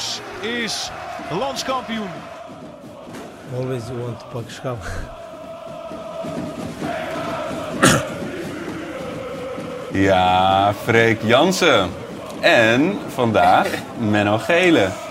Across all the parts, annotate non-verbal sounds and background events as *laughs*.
Ajax is landskampioen. Always you want to pak schaal. Ja, Freek Jansen. En vandaag *laughs* Menno Gele.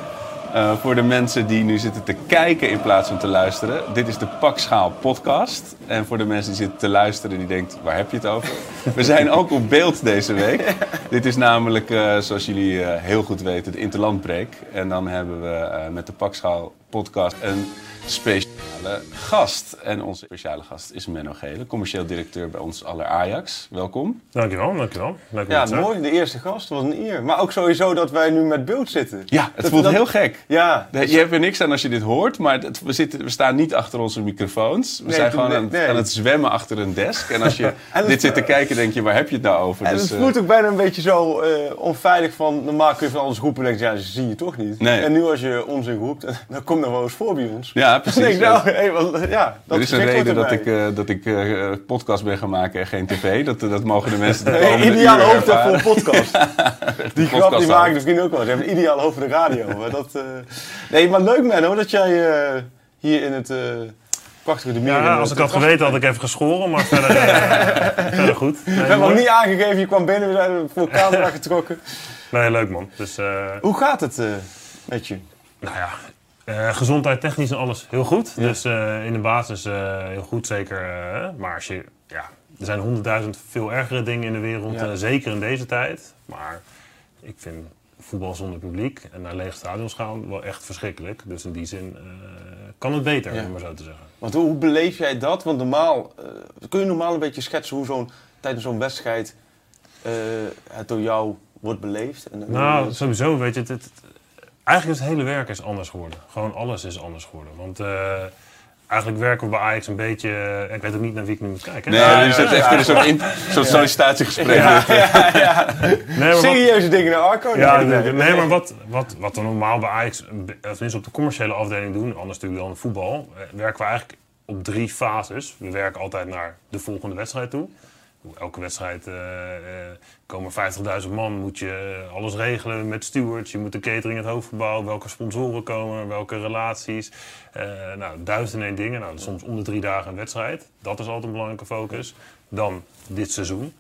Uh, voor de mensen die nu zitten te kijken in plaats van te luisteren. Dit is de Pakschaal podcast. En voor de mensen die zitten te luisteren die denken, waar heb je het over? We zijn ook op beeld deze week. *laughs* Dit is namelijk, uh, zoals jullie uh, heel goed weten, de Interlandbreek. En dan hebben we met de Pakschaal podcast een speciale gast. En onze speciale gast is Menno Gele, commercieel directeur bij ons aller Ajax. Welkom. Dankjewel, dankjewel. Leuk ja, mooi. De eerste gast was een eer. Maar ook sowieso dat wij nu met beeld zitten. Ja, het dat, voelt dat, heel gek. Ja. Je hebt er niks aan als je dit hoort, maar het, we, zitten, we staan niet achter onze microfoons. We nee, zijn gewoon aan, nee. aan, het zwemmen achter een desk. En als je *laughs* en dit zit te kijken, denk je, waar heb je het nou over? En dus, het voelt uh, ook bijna een beetje zo uh, onveilig van, normaal kun je van alles roepen en denk je, ja, ze zien je toch niet. Nee. En nu als je onzin roept, *laughs* dan komt er wel eens voor bij ons. Ja, precies. nou, *laughs* hey, wel, ja, dat er is een reden dat ik, uh, dat ik uh, podcast ben gaan maken en geen tv. Dat, dat mogen de mensen de komende nee, Ideale hoofd voor een podcast. *laughs* die grap die maak ik misschien ook wel. Ze hebben een ideale hoofd voor de radio. Maar dat, uh... Nee, maar leuk man hoor, dat jij hier in het prachtige de Ja, als ik had geweten had ik even geschoren, maar verder, *laughs* verder goed. Nee, we hebben nog niet aangegeven, je kwam binnen, we zijn voor de camera getrokken. Nee, leuk man. Dus, Hoe gaat het met je? Nou ja, uh, gezondheid technisch en alles heel goed. Ja. Dus uh, in de basis uh, heel goed, zeker. maar als je, ja, er zijn honderdduizend veel ergere dingen in de wereld, ja. zeker in deze tijd. Maar ik vind voetbal zonder publiek en naar lege stadions gaan wel echt verschrikkelijk. Dus in die zin kan het beter, ja. om maar zo te zeggen. Want hoe, hoe beleef jij dat? Want normaal, kun je normaal een beetje schetsen hoe zo'n tijdens zo'n wedstrijd het door jou wordt beleefd? En, nou, sowieso, weet je, het, het Eigenlijk is het hele werk is anders geworden. Gewoon alles is anders geworden. Want uh, eigenlijk werken we bij Ajax een beetje... Uh, ik weet ook niet naar wie ik nu moet kijken. Nee, ja, je zit echt soort, in, soort sollicitatiegesprek. Ja, ja, ja. Nee, Serieuze wat, dingen naar Arco? Ja, nee, nee, nee, maar wat, wat, wat we normaal bij Ajax... tenminste op de commerciële afdeling doen... anders natuurlijk dan voetbal... werken we eigenlijk op drie fases. We werken altijd naar de volgende wedstrijd toe elke wedstrijd uh, uh, komen 50.000 man, moet je alles regelen met stewards. Je moet de catering, het hoofdgebouw, welke sponsoren komen, welke relaties. Uh, nou, duizend en één dingen. Nou, soms om de drie dagen een wedstrijd. Dat is altijd een belangrijke focus. Dan dit seizoen.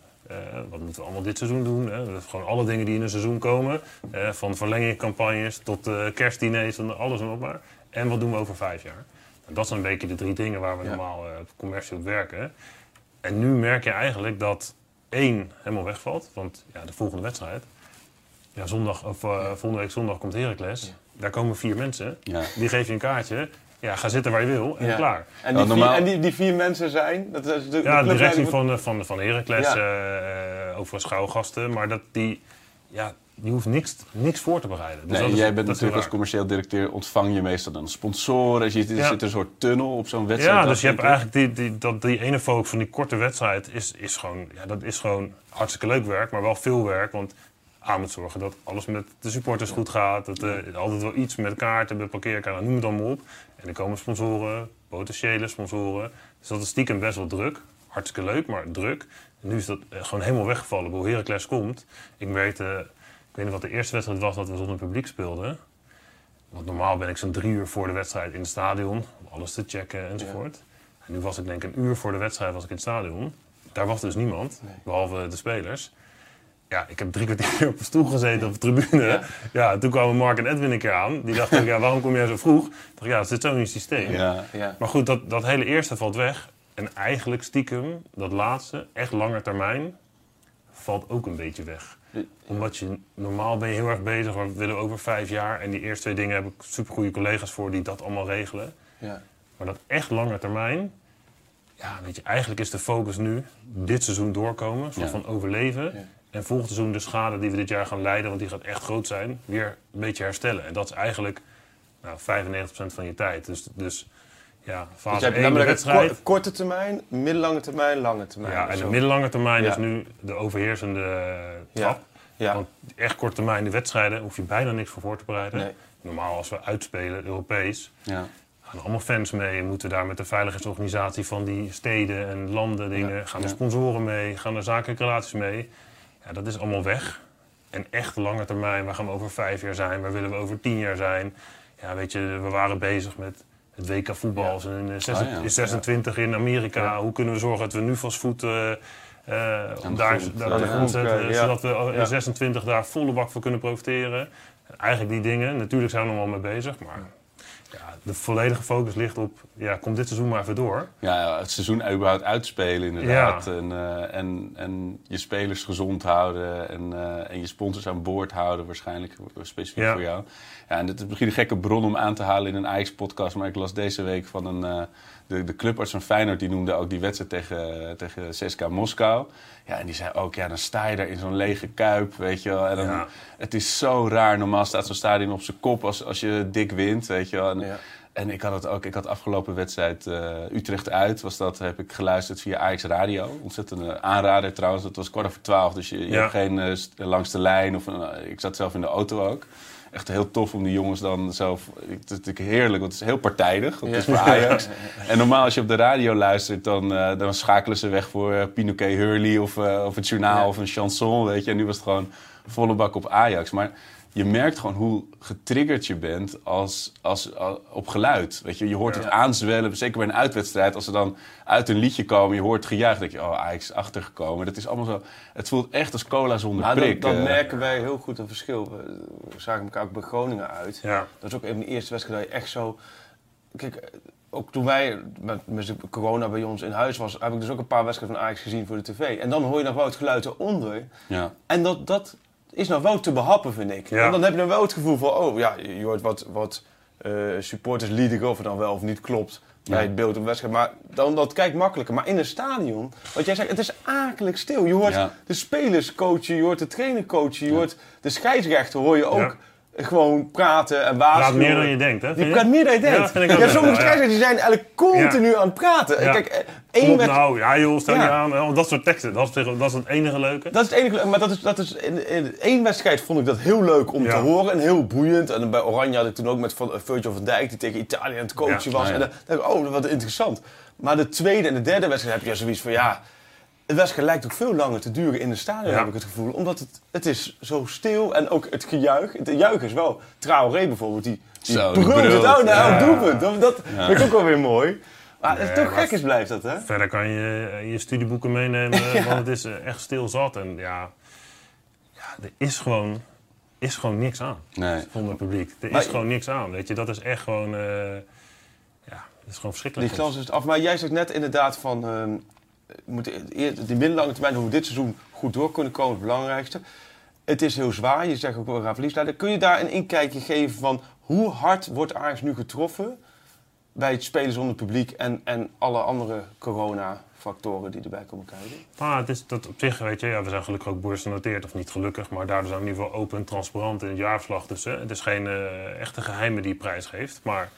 wat moeten we allemaal dit seizoen doen? Hè? Dat gewoon alle dingen die in een seizoen komen. van verlengingcampagnes tot kerstdiners en alles en nog maar. En wat doen we over vijf jaar? Nou, dat zijn een beetje de drie dingen waar we ja. normaal commercieel op werken. En nu merk je eigenlijk dat één helemaal wegvalt. Want ja, de volgende wedstrijd, ja, zondag, of, uh, volgende week zondag komt Heracles. Ja. Daar komen vier mensen. Ja. Die geef je een kaartje. Ja, ga zitten waar je wil en klaar. En, die, vier, en die, die, vier mensen zijn? Dat is de, ja, de directie van, van, van Heracles, ja. uh, over schouwgasten. Maar dat die, ja, je hoeft niks, niks voor te bereiden. Dus nee, jij bent natuurlijk als commercieel directeur, ontvang je meestal dan sponsoren. Je, er ja. zit een soort tunnel op zo'n wedstrijd. Ja, dus je hebt eigenlijk die, die, dat, die ene focus van die korte wedstrijd is, is, gewoon, ja, dat is gewoon hartstikke leuk werk, maar wel veel werk. Want aan moet zorgen dat alles met de supporters goed gaat. Dat uh, altijd wel iets met kaarten, met parkeerkaarten, noem het allemaal op. En er komen sponsoren, potentiële sponsoren. Dus dat is stiekem best wel druk. Hartstikke leuk, maar druk. En nu is dat gewoon helemaal weggevallen. Hoe Heracles komt. Ik weet... Uh, ik weet niet wat de eerste wedstrijd was dat we zonder publiek speelden. Want normaal ben ik zo'n drie uur voor de wedstrijd in het stadion. Om alles te checken enzovoort. Ja. En nu was ik denk ik een uur voor de wedstrijd was ik in het stadion. Daar was dus niemand, nee. behalve de spelers. Ja, ik heb drie kwartier op een stoel gezeten op de tribune. Ja. ja toen kwamen Mark en Edwin een keer aan. Die dachten, *laughs* ja, waarom kom jij zo vroeg? Ik dacht, ja, het zit zo in het systeem. Ja. Ja. Maar goed, dat, dat hele eerste valt weg. En eigenlijk stiekem, dat laatste, echt langer termijn, valt ook een beetje weg omdat je normaal ben je heel erg bezig, we willen over vijf jaar. En die eerste twee dingen heb ik supergoeie collega's voor die dat allemaal regelen. Ja. Maar dat echt lange termijn, ja, weet je, eigenlijk is de focus nu dit seizoen doorkomen, soort ja. van overleven. Ja. En volgend seizoen de schade die we dit jaar gaan leiden, want die gaat echt groot zijn, weer een beetje herstellen. En dat is eigenlijk nou, 95% van je tijd. Dus, dus ja, Dus fase je hebt 1 de namelijk wedstrijd. ko- korte termijn, middellange termijn, lange termijn. Ja, en Zo. de middellange termijn Ja. is nu de overheersende trap. Ja. Want echt korte termijn, de wedstrijden, hoef je bijna niks voor voor te bereiden. Nee. Normaal als we uitspelen, Europees, Ja. gaan allemaal fans mee. Moeten daar met de veiligheidsorganisatie van die steden en landen dingen. Gaan er Ja. sponsoren mee, gaan er zakelijke relaties mee. Ja, dat is allemaal weg. En echt lange termijn, waar gaan we over vijf jaar zijn? Waar willen we over tien jaar zijn? Ja, weet je, we waren bezig met het WK voetbal in, eh, zes- Oh ja. in 26 in Amerika. Hoe kunnen we zorgen dat we nu vast voet eh, eh, daar, daar aan de grond zetten? ja. Zodat we in Ja. 26 daar volle bak voor kunnen profiteren. Eigenlijk die dingen. Natuurlijk zijn we er nog wel mee bezig, maar ja, de volledige focus ligt op, ja, komt dit seizoen maar even door. Ja, het seizoen überhaupt uitspelen inderdaad. En, eh, en, en je spelers gezond houden en, eh, en je sponsors aan boord houden waarschijnlijk, specifiek Ja. voor jou. Ja, en dit is misschien een gekke bron om aan te halen in een Ajax-podcast, maar ik las deze week van een, eh, de, de clubarts van Feyenoord, die noemde ook die wedstrijd tegen, tegen CSKA Moskou. Ja, en die zei ook, ja, dan sta je daar in zo'n lege kuip, weet je wel. En dan, Ja. Het is zo raar, normaal staat zo'n stadion op zijn kop als, als je dik wint, weet je wel. En, Ja. en ik had het ook, ik had afgelopen wedstrijd eh, Utrecht uit, was dat, heb ik geluisterd via Ajax Radio. Ontzettende aanrader trouwens, dat was kwart over twaalf, dus je, je Ja. hebt geen eh, langs de lijn. Of eh, ik zat zelf in de auto ook. Echt heel tof om die jongens dan zo... Het is natuurlijk heerlijk, want het is heel partijdig. Het is voor Ajax. En normaal als je op de radio luistert, dan, eh, dan schakelen ze weg voor uh, Pinoquet Hurley of, eh, of het journaal of een chanson, weet je. En nu was het gewoon volle bak op Ajax. Maar je merkt gewoon hoe getriggerd je bent als, als, als- op geluid. Weet je, je hoort het aanzwellen, zeker bij een uitwedstrijd. Als ze dan uit een liedje komen, je hoort gejuich, denk je, oh, Ajax is achtergekomen. Dat is allemaal zo, het voelt echt als cola zonder Maar prik. dan, dan eh. merken wij heel goed een verschil. We, zagen elkaar ook bij Groningen uit. Ja. Dat is ook een de eerste wedstrijd dat je echt zo... Kijk, ook toen wij met, met corona bij ons in huis was... heb ik dus ook een paar wedstrijden van Ajax gezien voor de tv. En dan hoor je nog wel het geluid eronder. ja. En dat, dat is nou wel te behappen, vind ik. Ja. En dan heb je dan wel het gevoel van... Oh ja, je hoort wat, wat eh, supporters liedigen of het dan wel of niet klopt... bij het beeld op wedstrijd. Maar dan, dat kijkt makkelijker. Maar in een stadion, wat jij zegt, het is akelig stil. Je hoort Ja. de spelers coachen, je hoort de trainer coachen... je hoort de scheidsrechter hoor je ook gewoon praten en Praat waarschuwen. meer dan je denkt, hè? Vind je? praat meer dan je denkt. Ja, Ja, vind ik ook wel, sommige scheidsrechters die zijn eigenlijk continu aan het praten. Ja. Kijk, eh, één met... nou, ja joh, stel je aan. Oh, Dat soort teksten, dat is, tegen- dat is het enige leuke. Dat is het enige, maar dat is, dat is in, in één wedstrijd vond ik dat heel leuk om te horen en heel boeiend. En bij Oranje had ik toen ook met Van- eh, Virgil van Dijk die tegen Italië aan het coachen was. En dan dacht ik, oh, wat interessant. Maar de tweede en de derde wedstrijd heb je zoiets van, ja, de wedstrijd lijkt ook veel langer te duren in de stadion, Ja. heb ik het gevoel. Omdat het, het is zo stil en ook het gejuich. Het juich is wel, Traoré bijvoorbeeld, die, die Zo, brult het naar elk Ja. doelpunt. Dat, dat vind ik ook wel weer mooi. Maar het is Nee, toch maar- gek is blijft dat, hè? Verder kan je je studieboeken meenemen, *laughs* want het is eh, echt stil zat. En ja, ja er is gewoon, is gewoon niks aan Nee. zonder publiek. Er Maar- is gewoon niks aan, weet je. Dat is echt gewoon, eh, ja, het is gewoon verschrikkelijk. Die glans is het af. Maar jij zegt net inderdaad van... ehm we moeten die middellange termijn, hoe we dit seizoen goed door kunnen komen, het belangrijkste. Het is heel zwaar. Je zegt ook, we gaan verlies leiden. Kun je daar een inkijkje geven van hoe hard wordt Ajax nu getroffen bij het spelen zonder publiek en, en alle andere corona-factoren die erbij komen kijken? Maar het is dat op zich, weet je, ja, we zijn gelukkig ook beursgenoteerd, of niet gelukkig, maar daardoor zijn we in ieder geval open en transparant in het jaarverslag. Dus hè, het is geen eh, echte geheime die prijs geeft. Maar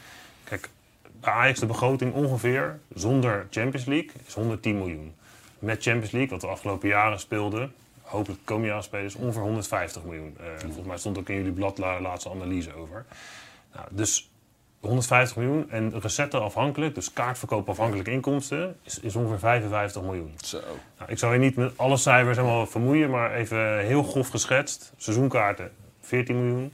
bij Ajax de begroting ongeveer zonder Champions League is 110 miljoen. Met Champions League, wat we de afgelopen jaren speelden, hopelijk de komende jaren spelen, is ongeveer 150 miljoen. Eh, Volgens mij stond ook in jullie blad la- laatste analyse over. Nou, dus 150 miljoen en recetten afhankelijk, dus kaartverkoop afhankelijk inkomsten, is, is ongeveer 55 miljoen. Zo. Nou, ik zou je niet met alle cijfers helemaal vermoeien, maar even heel grof geschetst. Seizoenkaarten 14 miljoen.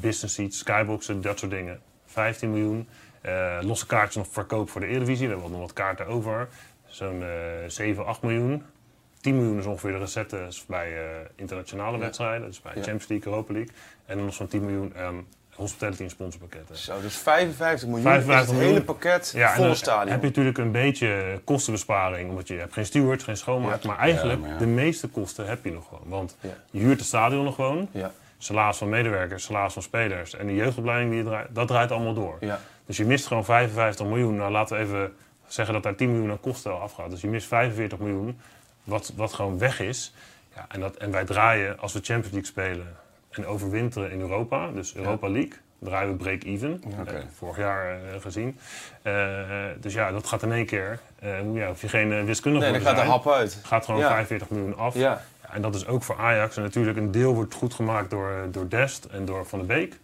Business seats, skyboxen, dat soort dingen 15 miljoen. Eh, losse kaartjes nog verkoop voor de Eredivisie. We hebben nog wat kaarten over. Zo'n eh 7, 8 miljoen. 10 miljoen is ongeveer de recetten bij eh, internationale wedstrijden. Dus bij Ja. Champions League, Europa League. En dan nog zo'n 10 miljoen aan hospitality en sponsorpakketten. Zo, dus 55 miljoen 55 is het miljoen. hele pakket Ja, vol dan stadion. heb je natuurlijk een beetje kostenbesparing. Omdat je hebt geen steward, geen schoonmaak. Maar eigenlijk, maar de meeste kosten heb je nog gewoon. Want je huurt het stadion nog gewoon. Ja, Salaris van medewerkers, salaris van spelers. En de jeugdopleiding, die je draait, dat draait allemaal door. ja. Dus je mist gewoon 55 miljoen. Nou, laten we even zeggen dat daar 10 miljoen aan kosten al afgaat. Dus je mist 45 miljoen, wat, wat gewoon weg is. Ja, en, dat, en wij draaien, als we Champions League spelen en overwinteren in Europa, dus Europa League, draaien we break-even. Oké. Eh, vorig jaar eh, gezien. Eh, dus ja, dat gaat in één keer. eh, ja, hoef je geen uh, wiskundige Nee, dan gaat de hap uit. Gaat gewoon Ja. 45 miljoen af. Ja. En dat is ook voor Ajax. En natuurlijk een deel wordt goed gemaakt door, door Dest en door Van de Beek.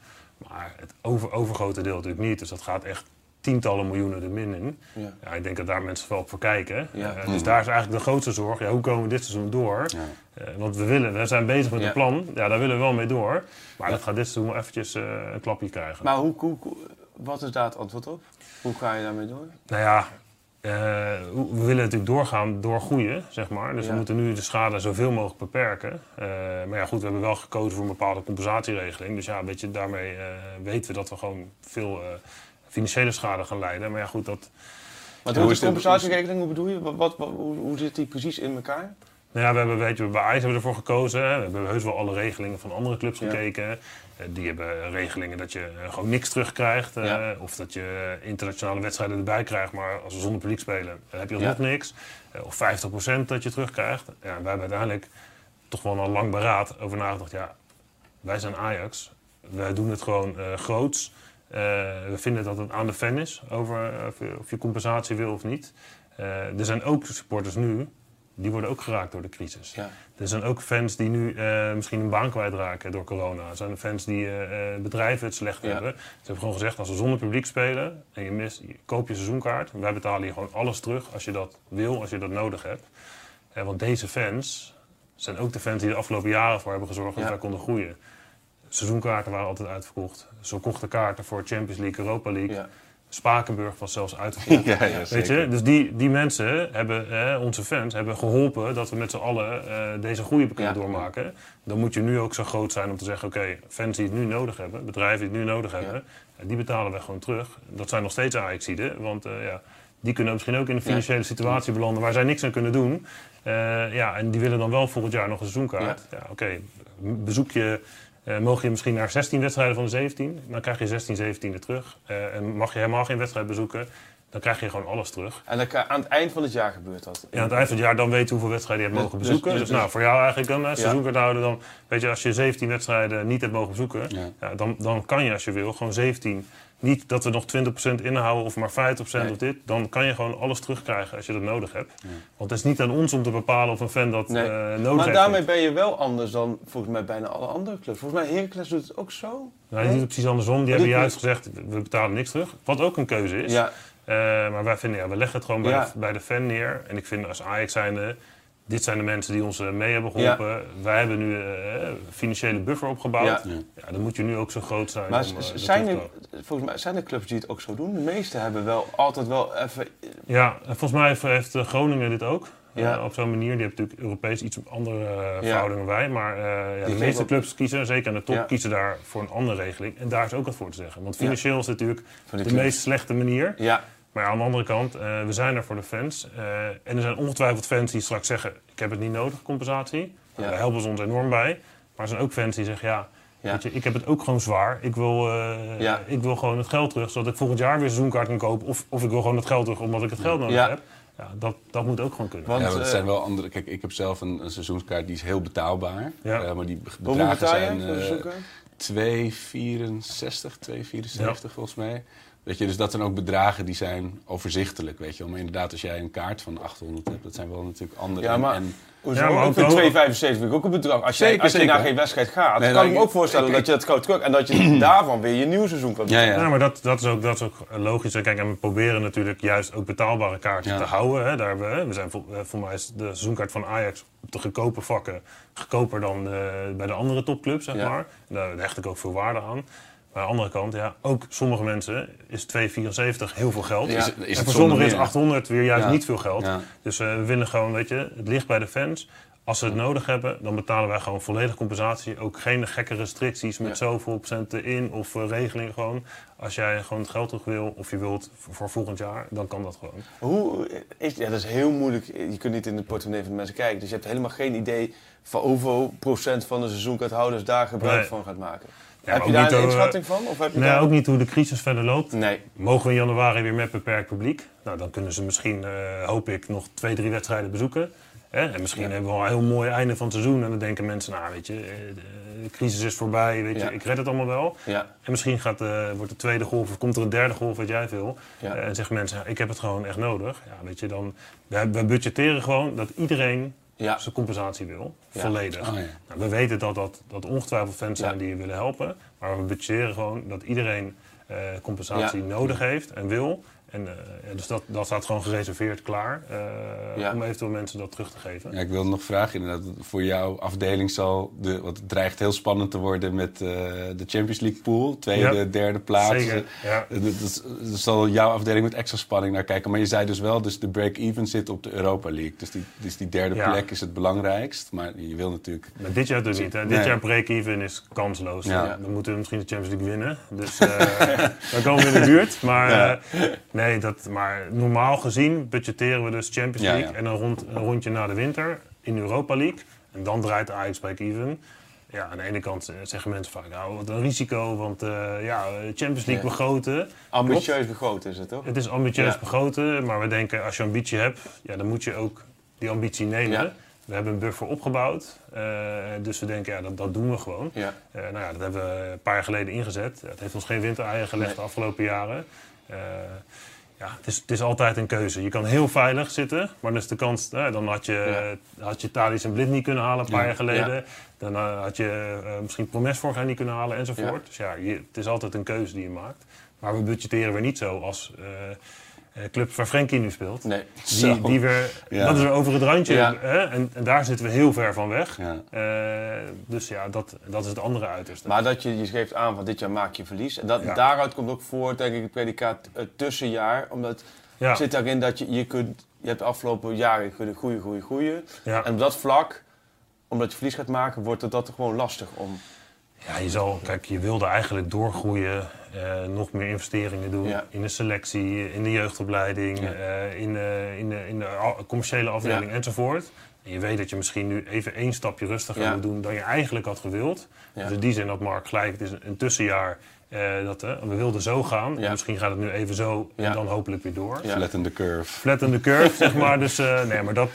Maar het over, overgrote deel natuurlijk niet. Dus dat gaat echt tientallen miljoenen er min in. Ja. Ja, ik denk dat daar mensen wel op voor kijken. Ja. Eh, dus daar is eigenlijk de grootste zorg. Ja, hoe komen we dit seizoen door? Ja. Eh, want we, willen, we zijn bezig met een plan. Ja, daar willen we wel mee door. Maar dat gaat dit seizoen wel eventjes eh, een klapje krijgen. Maar hoe, hoe, wat is daar het antwoord op? Hoe ga je daarmee door? Nou ja, we willen natuurlijk doorgaan door groeien, zeg maar. Dus Ja. we moeten nu de schade zoveel mogelijk beperken. Eh, maar ja, goed, we hebben wel gekozen voor een bepaalde compensatieregeling. Dus ja, weet je, daarmee eh, weten we dat we gewoon veel eh, financiële schade gaan leiden. Maar ja, goed, dat... Maar hoe is de compensatieregeling? Hoe bedoel je? Wat, wat, wat- hoe, hoe zit die precies in elkaar? Nou ja, we hebben, weet je, bij Ajax hebben we ervoor gekozen. We hebben heus wel alle regelingen van andere clubs Ja. gekeken. Eh, die hebben regelingen dat je eh, gewoon niks terugkrijgt. eh, Ja. Of dat je internationale wedstrijden erbij krijgt. Maar als we zonder publiek spelen, dan heb je Ja. nog niks. Of 50% dat je terugkrijgt. Ja, wij hebben uiteindelijk toch wel een lang beraad over nagedacht. Ja, wij zijn Ajax. Wij doen het gewoon groots. We vinden dat het aan de fan is over of, je, of je compensatie wil of niet. Er zijn ook supporters nu, die worden ook geraakt door de crisis. Ja. Er zijn ook fans die nu eh, misschien een baan kwijtraken door corona. Er zijn fans die eh, eh, bedrijven het slecht Ja. hebben. Ze hebben gewoon gezegd, als we zonder publiek spelen en je mist, je- koop je seizoenkaart. Wij betalen je gewoon alles terug als je dat wil, als je dat nodig hebt. Want deze fans zijn ook de fans die de afgelopen jaren voor hebben gezorgd dat Ja. wij konden groeien. Seizoenkaarten waren altijd uitverkocht. Ze kochten kaarten voor Champions League, Europa League. Spakenburg was zelfs *laughs* uitverkocht. Ja, ja, Weet je? Dus die, die mensen hebben, hè, onze fans, hebben geholpen dat we met z'n allen eh, deze groei kunnen Ja. doormaken. Dan moet je nu ook zo groot zijn om te zeggen: oké, fans die het nu nodig hebben, bedrijven die het nu nodig hebben, eh, die betalen we gewoon terug. Dat zijn nog steeds Ajaxiden, want eh, ja, die kunnen misschien ook in een financiële situatie belanden waar zij niks aan kunnen doen. Ja, en die willen dan wel volgend jaar nog een seizoenkaart. Ja, oké, bezoek je. Eh, mogen je misschien naar 16 wedstrijden van de 17, dan krijg je 16, 17 terug. Eh, en mag je helemaal geen wedstrijd bezoeken, dan krijg je gewoon alles terug. En dan, aan het eind van het jaar gebeurt dat. Ja, aan het eind van het jaar dan weet je hoeveel wedstrijden je hebt Dus- mogen dus- bezoeken. Dus, dus- nou, voor jou eigenlijk dan een seizoenkaart houden, dan weet je, als je 17 wedstrijden niet hebt mogen bezoeken, Ja. ja, dan, dan kan je als je wil gewoon 17. Niet dat we nog 20% inhouden of maar 50% Nee. of dit. Dan kan je gewoon alles terugkrijgen als je dat nodig hebt. Want het is niet aan ons om te bepalen of een fan dat Nee. eh, nodig Maar heeft. daarmee ben je wel anders dan volgens mij bijna alle andere clubs. Volgens mij Heracles doet het ook zo. Nou, die Nee? doen het precies andersom. Die hebben juist gezegd, we betalen niks terug. Wat ook een keuze is. Ja, Eh, maar wij vinden, ja, we leggen het gewoon bij, Ja. de, bij de fan neer. En ik vind als Ajax zijnde, dit zijn de mensen die ons eh, mee hebben geholpen. Wij hebben nu eh, een financiële buffer opgebouwd. Ja. Ja. dan moet je nu ook zo groot zijn. maar om, eh, zijn er, volgens mij zijn er clubs die het ook zo doen. De meeste hebben wel altijd wel even... Ja, en volgens mij heeft, heeft eh, Groningen dit ook. Ja. Eh, op zo'n manier. Die heeft natuurlijk Europees iets andere eh, verhoudingen wij. Maar eh, ja, de meeste clubs kiezen, zeker aan de top, kiezen daar voor een andere regeling. En daar is ook wat voor te zeggen. Want financieel is het natuurlijk de clubs. meest slechte manier. Ja, Maar aan de andere kant, eh, we zijn er voor de fans. Eh, en er zijn ongetwijfeld fans die straks zeggen: Ik heb het niet nodig, compensatie. Ja. Daar helpen ze ons enorm bij. Maar er zijn ook fans die zeggen: Ja, Ja. weet je, ik heb het ook gewoon zwaar. Ik wil, eh, Ja. ik wil gewoon het geld terug, zodat ik volgend jaar weer een seizoenkaart kan kopen. Of, of ik wil gewoon het geld terug omdat ik het geld nodig Ja. heb. Ja, dat, dat moet ook gewoon kunnen. want... ja, want het zijn wel andere. Kijk, ik heb zelf een, een seizoenskaart die is heel betaalbaar. Ja. Eh, maar die bedragen zijn voor de eh, zoeker? 2,64, 2,74 volgens mij. Weet je, dus dat zijn ook bedragen die zijn overzichtelijk, weet je. Maar inderdaad, als jij een kaart van 800 hebt, dat zijn wel natuurlijk andere. Ja, maar- en, Hoezo? Ja, maar ook vind wel- 2,75 vind ik ook een bedrag. Als je, Zeker, als je naar geen wedstrijd gaat, Nee, kan nou, ik me ook voorstellen ik- dat je dat gauw terug... En dat je *clears throat* daarvan weer je nieuw seizoen kan ja, ja. Ja, maar dat, dat, is ook, dat is ook logisch. Kijk, en we proberen natuurlijk juist ook betaalbare kaartjes Ja. te houden. Hè. Daar we, we zijn, eh, voor mij is de seizoenkaart van Ajax op de goedkope vakken goedkoper dan eh, bij de andere topclubs, zeg Ja. maar. Daar hecht ik ook veel waarde aan. Maar aan de andere kant, ja, ook sommige mensen is 2,74 heel veel geld. Ja. Is, is en voor zonder sommigen is meer? 800 weer juist Ja. niet veel geld. Ja. Dus eh, we willen gewoon, weet je, het ligt bij de fans. Als ze het nodig hebben, dan betalen wij gewoon volledig compensatie. Ook geen gekke restricties met Ja. zoveel procenten in of eh, regelingen gewoon. Als jij gewoon het geld terug wil of je wilt voor, voor volgend jaar, dan kan dat gewoon. Hoe is, ja, dat is heel moeilijk. Je kunt niet in de portemonnee van de mensen kijken. Dus je hebt helemaal geen idee van hoeveel procent van de seizoenkaarthouders daar gebruik Nee. van gaat maken. Ja, heb je daar een eh, inschatting van? Of heb je Nee, daar... ook niet hoe de crisis verder loopt. Nee. Mogen we in januari weer met beperkt publiek? Nou, dan kunnen ze misschien, eh, hoop ik, nog twee, drie wedstrijden bezoeken. Hè? En misschien hebben we al een heel mooi einde van het seizoen. En dan denken mensen, nou weet je, eh, de crisis is voorbij, weet je, Ja. ik red het allemaal wel. Ja, En misschien gaat, wordt de tweede golf of komt er een derde golf, weet jij veel. Ja. Eh, en zeggen mensen, ik heb het gewoon echt nodig. Ja, weet je, dan, we, we budgetteren gewoon dat iedereen ja, zijn compensatie wil, Ja. volledig. Oh, ja. Nou, we weten dat dat, dat ongetwijfeld fans zijn Ja. die je willen helpen. Maar we budgetteren gewoon dat iedereen eh, compensatie Ja. nodig heeft en wil. En, eh, ja, dus dat, dat staat gewoon gereserveerd klaar eh, Ja. om eventueel mensen dat terug te geven. Ja, ik wil nog vragen inderdaad. Voor jouw afdeling zal de, want het dreigt heel spannend te worden met eh, de Champions League pool. Tweede, Ja. derde plaats. Zeker, ja. Dat- dat- Daar zal jouw afdeling met extra spanning naar kijken. Maar je zei dus wel, dus de break-even zit op de Europa League. Dus die, dus die derde Ja. plek is het belangrijkst. Maar je wil natuurlijk... Maar dit jaar dus niet. Hè. Dit Nee. jaar break-even is kansloos. Ja. We moeten misschien de Champions League winnen. Dus eh *laughs* dan komen we in de buurt. Maar, Ja. eh, nee, dat, maar normaal gezien budgetteren we dus Champions League. ja. En dan rond, een rondje na de winter in Europa League. En dan draait Ajax break-even. Ja, aan de ene kant eh, zeggen mensen vaak, nou, wat een risico. Want eh, ja, Champions League Ja. begroten. ambitieus begroot is het toch? Het is ambitieus Ja. begroten, maar we denken als je ambitie hebt, ja, dan moet je ook die ambitie nemen. Ja. We hebben een buffer opgebouwd, eh, dus we denken ja, dat, dat doen we gewoon. Ja, Eh, nou ja, dat hebben we een paar jaar geleden ingezet. Het heeft ons geen wintereieren gelegd Nee. de afgelopen jaren. Eh, ja, het, is, het is altijd een keuze. Je kan heel veilig zitten, maar dan is de kans... eh, dan had je, had je Thalys en Blind niet kunnen halen een paar Ja. jaar geleden. Ja. Dan eh, had je eh, misschien Promes vorig jaar niet kunnen halen enzovoort. Ja. Dus ja, je, het is altijd een keuze die je maakt. Maar we budgetteren weer niet zo als eh eh, clubs waar Frenkie nu speelt. nee. Die, die weer, Ja. Dat is weer over het randje. Ja. Hè? En, en daar zitten we heel ver van weg. Ja. Eh, dus ja, dat, dat is het andere uiterste. Maar dat je, je geeft aan van dit jaar maak je verlies. En dat, Ja. daaruit komt ook voort, denk ik, het predicaat eh, tussenjaar. Omdat ja, het zit daarin dat je, je kunt, je hebt de afgelopen jaren goede, goede, goede, goede. ja. En op dat vlak, omdat je verlies gaat maken, wordt het dat gewoon lastig om. Ja, je zal, kijk, je wilde eigenlijk doorgroeien, eh, nog meer investeringen doen Ja. in de selectie, in de jeugdopleiding, Ja. eh, in, de, in, de, in de commerciële afdeling Ja. enzovoort. En je weet dat je misschien nu even één stapje rustiger Ja. moet doen dan je eigenlijk had gewild. Ja. Dus in die zin dat Mark gelijk, het is een, tussenjaar. eh, dat, eh, we wilden zo gaan, en misschien gaat het nu even zo Ja. en dan hopelijk weer door. Ja. Flatten the curve. flatten the curve, *laughs* zeg maar. Dus eh, nee, maar dat,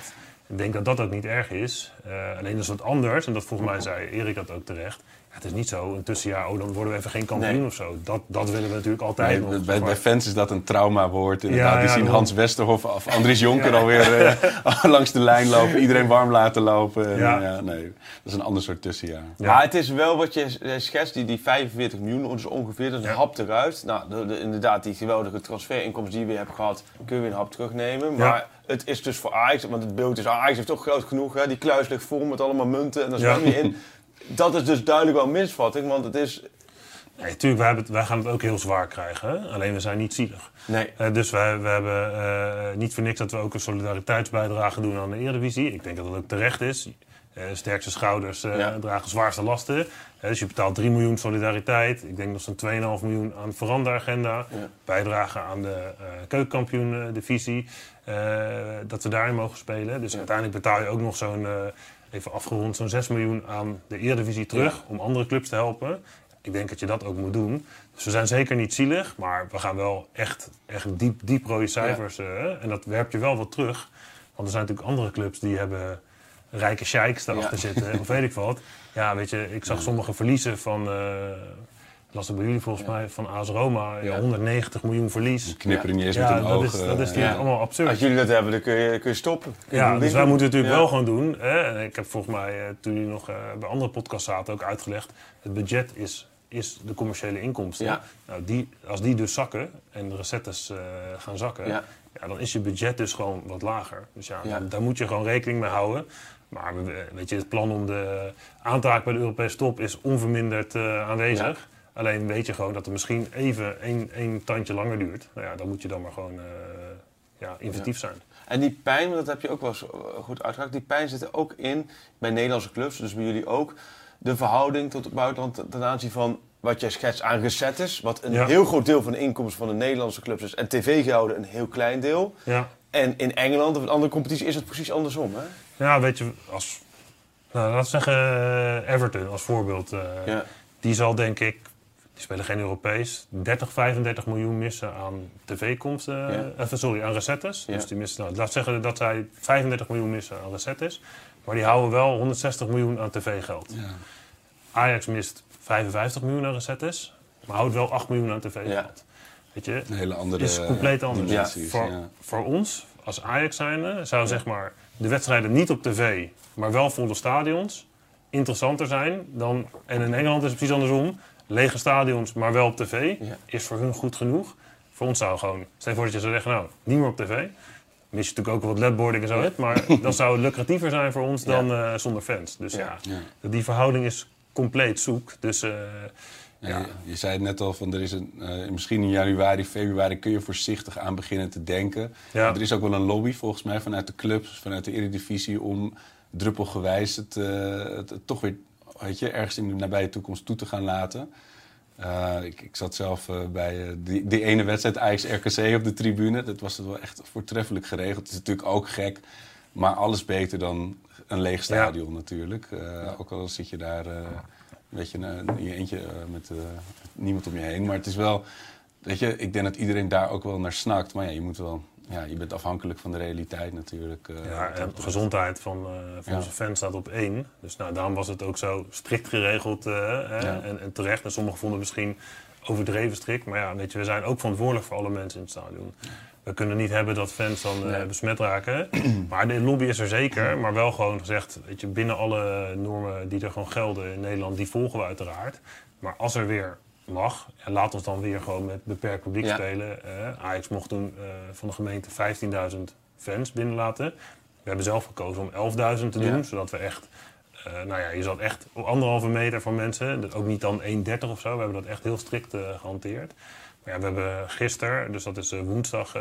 ik denk dat dat ook niet erg is. Eh, alleen dat is wat anders. En dat volgens mij zei Erik dat ook terecht. Het is niet zo, een tussenjaar, oh, dan worden we even geen kampioen Nee. of zo. Dat, dat willen we natuurlijk altijd Nee, nog. bij, fans is dat een traumawoord. Inderdaad. Ja, Die ja, zien. Hans Westerhof of Andries Jonker alweer eh, *laughs* *laughs* langs de lijn lopen. Iedereen warm laten lopen. En, Ja. ja, nee, dat is een ander soort tussenjaar. Ja. Maar het is wel wat je eh, schetst, die, die 45 miljoen dus ongeveer, dat is een Ja. hap eruit. Nou, de, de- inderdaad, die geweldige transferinkomsten die we hebben gehad, kun je weer een hap terugnemen. Maar Ja. het is dus voor Ajax, want het beeld is, Ajax heeft toch groot genoeg, hè? die kluis ligt vol met allemaal munten en daar zwem je in. *laughs* Dat is dus duidelijk wel een misvatting, want het is... Nee, tuurlijk, wij, hebben het- wij gaan het ook heel zwaar krijgen. Hè? Alleen we zijn niet zielig. Nee, Eh, dus wij, we hebben eh, niet voor niks dat we ook een solidariteitsbijdrage doen aan de Eredivisie. Ik denk dat dat ook terecht is. Eh sterkste schouders Ja. dragen zwaarste lasten. Dus je betaalt 3 miljoen solidariteit. Ik denk nog zo'n 2,5 miljoen aan de veranderagenda. Ja. Bijdrage aan de keukenkampioen-divisie. Dat we daarin mogen spelen. Dus Ja. uiteindelijk betaal je ook nog zo'n, even afgerond, zo'n 6 miljoen aan de Eredivisie terug. Ja. Om andere clubs te helpen. Ik denk dat je dat ook moet doen. Dus we zijn zeker niet zielig, maar we gaan wel echt, echt diep, diep rode cijfers. eh, en dat werpt je wel wat terug. Want er zijn natuurlijk andere clubs die hebben rijke sheiks daarachter Ja. zitten. Of weet ik wat. *laughs* Ja, weet je, ik zag sommige verliezen van... eh las het bij jullie volgens mij, van AS Roma. Ja, Ja. 190 miljoen verlies. Knipperen niet eens Ja, met hun dat is, dat is natuurlijk ja. allemaal absurd. als jullie dat hebben, dan kun je, kun je stoppen. Kun je Ja, dus wij moeten het natuurlijk wel gewoon doen. Hè? En ik heb volgens mij, eh, toen jullie nog eh, bij andere podcasts zaten, ook uitgelegd. Het budget is, is de commerciële inkomsten. Nou, die, als die dus zakken en de recettes eh, gaan zakken, Ja. dan is je budget dus gewoon wat lager. Dus ja, Ja. dan- daar moet je gewoon rekening mee houden. Maar we- weet je, het plan om de aantaak bij de Europese top is onverminderd eh, aanwezig. Alleen weet je gewoon dat het misschien even één, één tandje langer duurt. Nou ja, dan moet je dan maar gewoon eh, ja, inventief zijn. En die pijn, want dat heb je ook wel eens eh, goed uitgelegd, die pijn zit er ook in bij Nederlandse clubs, dus bij jullie ook. De verhouding tot het buitenland ten aanzien van wat jij schetst aan recettes, wat een Ja. heel groot deel van de inkomsten van de Nederlandse clubs is. En tv-gehouden een heel klein deel. Ja. En in Engeland of een andere competitie is het precies andersom. Hè? Ja, weet je, als, nou, laten we zeggen eh, Everton als voorbeeld. Ja. Die zal denk ik, Die spelen geen Europees. 30, 35 miljoen missen aan tv-komsten. Ja. eh, sorry, aan recettes. Ja. Dus die missen, nou, laat zeggen dat zij 35 miljoen missen aan recettes. Maar die houden wel 160 miljoen aan tv-geld. Ja. Ajax mist 55 miljoen aan recettes. Maar houdt wel 8 miljoen aan tv-geld. Weet je, Een hele andere is compleet anders. voor, ja. voor ons, als Ajax zijnde, zou zeg maar de wedstrijden niet op tv, maar wel volle stadions, interessanter zijn dan... En in Engeland is het precies andersom. Lege stadions, maar wel op tv, Ja. is voor hun goed genoeg. Voor ons zou gewoon... Stel je voor dat je zou zeggen, nou, niet meer op tv. Mis je natuurlijk ook wat ledboarding en zo, hè, maar *laughs* dan zou het lucratiever zijn voor ons dan eh, zonder fans. Dus ja, Ja. die verhouding is compleet zoek. Dus eh, Ja, Ja. Je, zei het net al, van er is een, eh, misschien in januari, februari kun je voorzichtig aan beginnen te denken. Ja. Er is ook wel een lobby volgens mij vanuit de clubs, vanuit de Eredivisie... om druppelgewijs het, eh, het, het toch weer weet je, ergens in de nabije toekomst toe te gaan laten. Eh, ik, ik zat zelf eh, bij eh, die, die ene wedstrijd Ajax-RKC op de tribune. Dat was wel echt voortreffelijk geregeld. Het is natuurlijk ook gek, maar alles beter dan een leeg stadion natuurlijk. Ook al zit je daar een beetje in je eentje met niemand om je heen. Maar het is wel, weet je, ik denk dat iedereen daar ook wel naar snakt. Maar ja, je moet wel, ja, je bent afhankelijk van de realiteit natuurlijk. eh, Ja, en de gezondheid van, eh, van Ja. onze fans staat op één. Dus nou, daarom was het ook zo strikt geregeld eh, hè, Ja. en, en terecht. En sommigen vonden het misschien overdreven strikt. Maar ja, weet je, we zijn ook verantwoordelijk voor alle mensen in het stadion. We kunnen niet hebben dat fans dan Nee. besmet raken. *clears throat* maar de lobby is er zeker. Maar wel gewoon gezegd, weet je, binnen alle normen die er gewoon gelden in Nederland, die volgen we uiteraard. Maar als er weer mag, ja, laat ons dan weer gewoon met beperkt publiek Ja. spelen. Eh, Ajax mocht toen eh, van de gemeente 15.000 fans binnenlaten. We hebben zelf gekozen om 11.000 te doen, Ja. zodat we echt... eh, nou ja, je zat echt op anderhalve meter van mensen. Ook niet dan 1,30 of zo. We hebben dat echt heel strikt eh, gehanteerd. Maar ja, we hebben gisteren, dus dat is woensdag,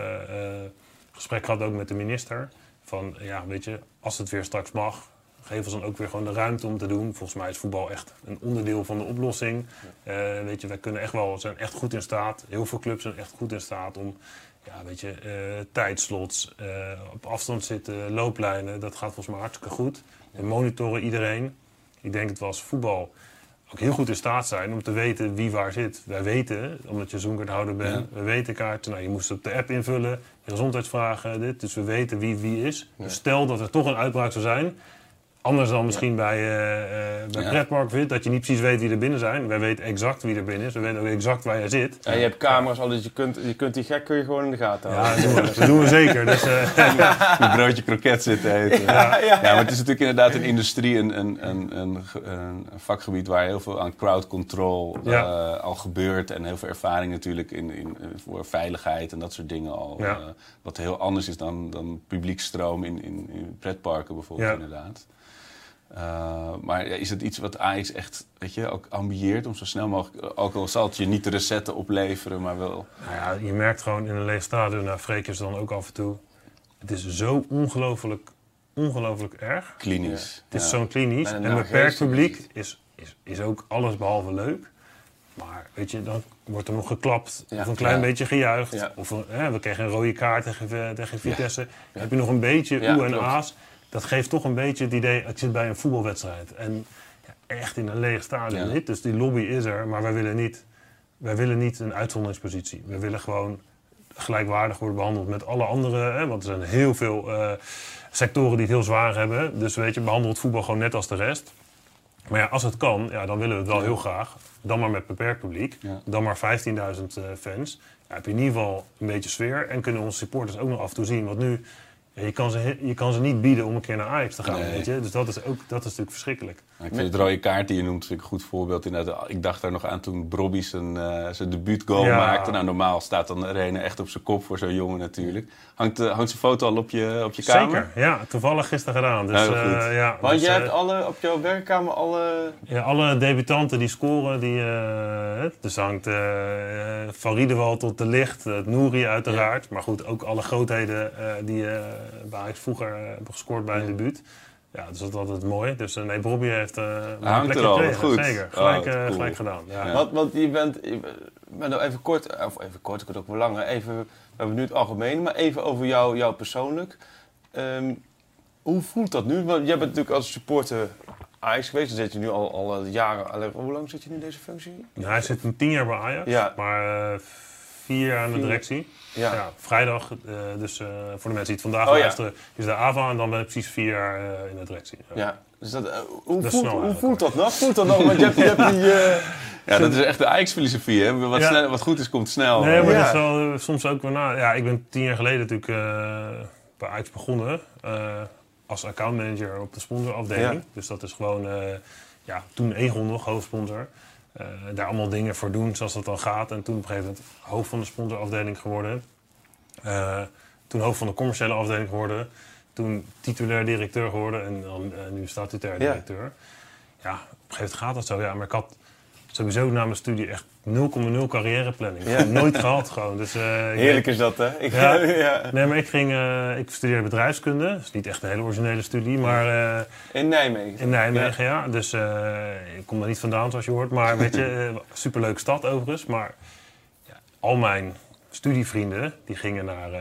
gesprek gehad ook met de minister. Van, ja, weet je, als het weer straks mag, geef ons dan ook weer gewoon de ruimte om te doen. Volgens mij is voetbal echt een onderdeel van de oplossing. Eh, weet je, wij kunnen echt wel, zijn echt goed in staat. Heel veel clubs zijn echt goed in staat om, ja, weet je, eh, tijdslots, eh, op afstand zitten, looplijnen. Dat gaat volgens mij hartstikke goed. We monitoren iedereen. Ik denk dat we als voetbal ook heel goed in staat zijn om te weten wie waar zit. Wij weten, omdat je zoenkaarthouder bent, we weten kaarten. Nou, je moest op de app invullen, gezondheidsvragen, dit. Dus we weten wie wie is. Dus stel dat er toch een uitbraak zou zijn, anders dan misschien bij, eh eh bij Ja. Pretpark Fit, dat je niet precies weet wie er binnen zijn. Wij weten exact wie er binnen is. We weten ook exact waar jij zit. En je hebt camera's al, dus je kunt, je kunt die gek kun je gewoon in de gaten Ja, houden. dat doen we, dat doen we zeker. Dus, eh, *laughs* een broodje kroket zitten eten. Ja, ja, maar het is natuurlijk inderdaad een industrie, een, een, een, een, een vakgebied waar heel veel aan crowd control Ja. eh, al gebeurt. En heel veel ervaring natuurlijk in, in, voor veiligheid en dat soort dingen al. Ja. eh, wat heel anders is dan, dan publiekstroom in, in, in pretparken bijvoorbeeld Ja. inderdaad. Eh, maar is het iets wat Ajax echt, weet je, ook ambieert om zo snel mogelijk, ook al zal het je niet de recetten opleveren, maar wel. Nou ja, je merkt gewoon in een leeg stadion, nou Freek is dan ook af en toe. Het is zo ongelooflijk, ongelooflijk erg. Klinisch. Het is Ja. zo'n klinisch. En beperkt nageestig publiek is is, is, ook alles behalve leuk. Maar weet je, dan wordt er nog geklapt. Ja. Of een klein Ja. beetje gejuicht. Ja. Of we kregen een rode kaart tegen, tegen Vitesse. Heb je nog een beetje oe en aas. Dat geeft toch een beetje het idee, ik zit bij een voetbalwedstrijd. En ja, echt in een leeg stadion Ja. niet. Dus die lobby is er, maar wij willen niet, wij willen niet een uitzonderingspositie. We willen gewoon gelijkwaardig worden behandeld met alle andere. Hè, want er zijn heel veel eh, sectoren die het heel zwaar hebben. Dus weet je, behandel het voetbal gewoon net als de rest. Maar ja, als het kan, ja, dan willen we het wel heel graag. Dan maar met beperkt publiek. Ja. Dan maar 15.000 eh, fans. Ja, heb je in ieder geval een beetje sfeer. En kunnen onze supporters ook nog af en toe zien. Want nu, je, kan ze, je kan ze niet bieden om een keer naar Ajax te gaan. Nee. Weet je? Dus dat is, ook, dat is natuurlijk verschrikkelijk. Ja, Ik vind het rode kaart die je noemt een goed voorbeeld. Inderdaad, ik dacht daar nog aan toen Brobby zijn, eh, zijn debuutgoal Ja. maakte. Nou, normaal staat dan Rene echt op zijn kop voor zo'n jongen natuurlijk. Hangt, eh, hangt zijn foto al op je, op je kamer? Zeker, ja. Toevallig gisteren gedaan. Dus, Heel goed. eh, ja, Want dus, jij hebt alle, op jouw werkkamer alle... Ja, alle debutanten die scoren, die, eh, dus hangt van Riedewald tot de Licht, het Nouri uiteraard. Maar goed, ook alle grootheden eh, die eh bij Ajax vroeger eh, hebben gescoord bij een debuut. Ja, dus dat is altijd mooi. Dus eh, nee, Bobby heeft eh een hangt plekje er al, gekregen. goed. Zeker, Oh, gelijk, eh, cool. gelijk gedaan. Ja. Ja. Want, want je bent, je bent nou even kort, of even kort, ik het ook wel langer, even, we hebben nu het algemeen, maar even over jou, jou persoonlijk. Ehm, hoe voelt dat nu? Want jij bent natuurlijk als supporter Ajax geweest. Dan zit je nu al, al eh, jaren... al- Hoe lang zit je nu in deze functie? Nou, hij zit een tien jaar bij Ajax, Ja. maar eh, vier jaar aan de directie. Ja. Ja, vrijdag, eh, dus eh, voor de mensen die het vandaag Oh, ja. luisteren, is de AVA en dan ben ik precies vier jaar eh, in de directie. Ja. Ja. Dus dat, hoe, Dat voelt, hoe voelt dat nog? Voelt dat nog? Want je hebt, je hebt die... eh, *laughs* Ja, dat is echt de Ajax-filosofie, hè? Wat, Ja. snel- wat goed is, komt snel. Nee, maar Ja. dat is wel soms ook wel na. Ja, ik ben tien jaar geleden natuurlijk eh, bij Ajax begonnen eh, als accountmanager op de sponsorafdeling. Ja. Dus dat is gewoon, eh, ja, toen Egon nog hoofdsponsor. Eh, daar allemaal dingen voor doen zoals dat dan gaat. En toen op een gegeven moment hoofd van de sponsorafdeling geworden. Eh, toen hoofd van de commerciële afdeling geworden. Toen titulair directeur geworden en dan eh, nu statutair Ja. directeur. Ja, op een gegeven moment gaat dat zo. Ja, maar ik had sowieso na mijn studie echt 0,0 carrièreplanning. Ja. *laughs* Nooit gehad gewoon. Dus, eh, ik heerlijk is dat, hè? Ik, Ja. *laughs* ja. Nee, maar ik, ging, eh, ik studeerde bedrijfskunde. Dat is niet echt een hele originele studie, maar eh, In Nijmegen. in Nijmegen, ja. Dus eh, ik kom daar niet vandaan, zoals je hoort. Maar weet je, *laughs* superleuke stad overigens. Maar ja, al mijn studievrienden, die gingen naar eh,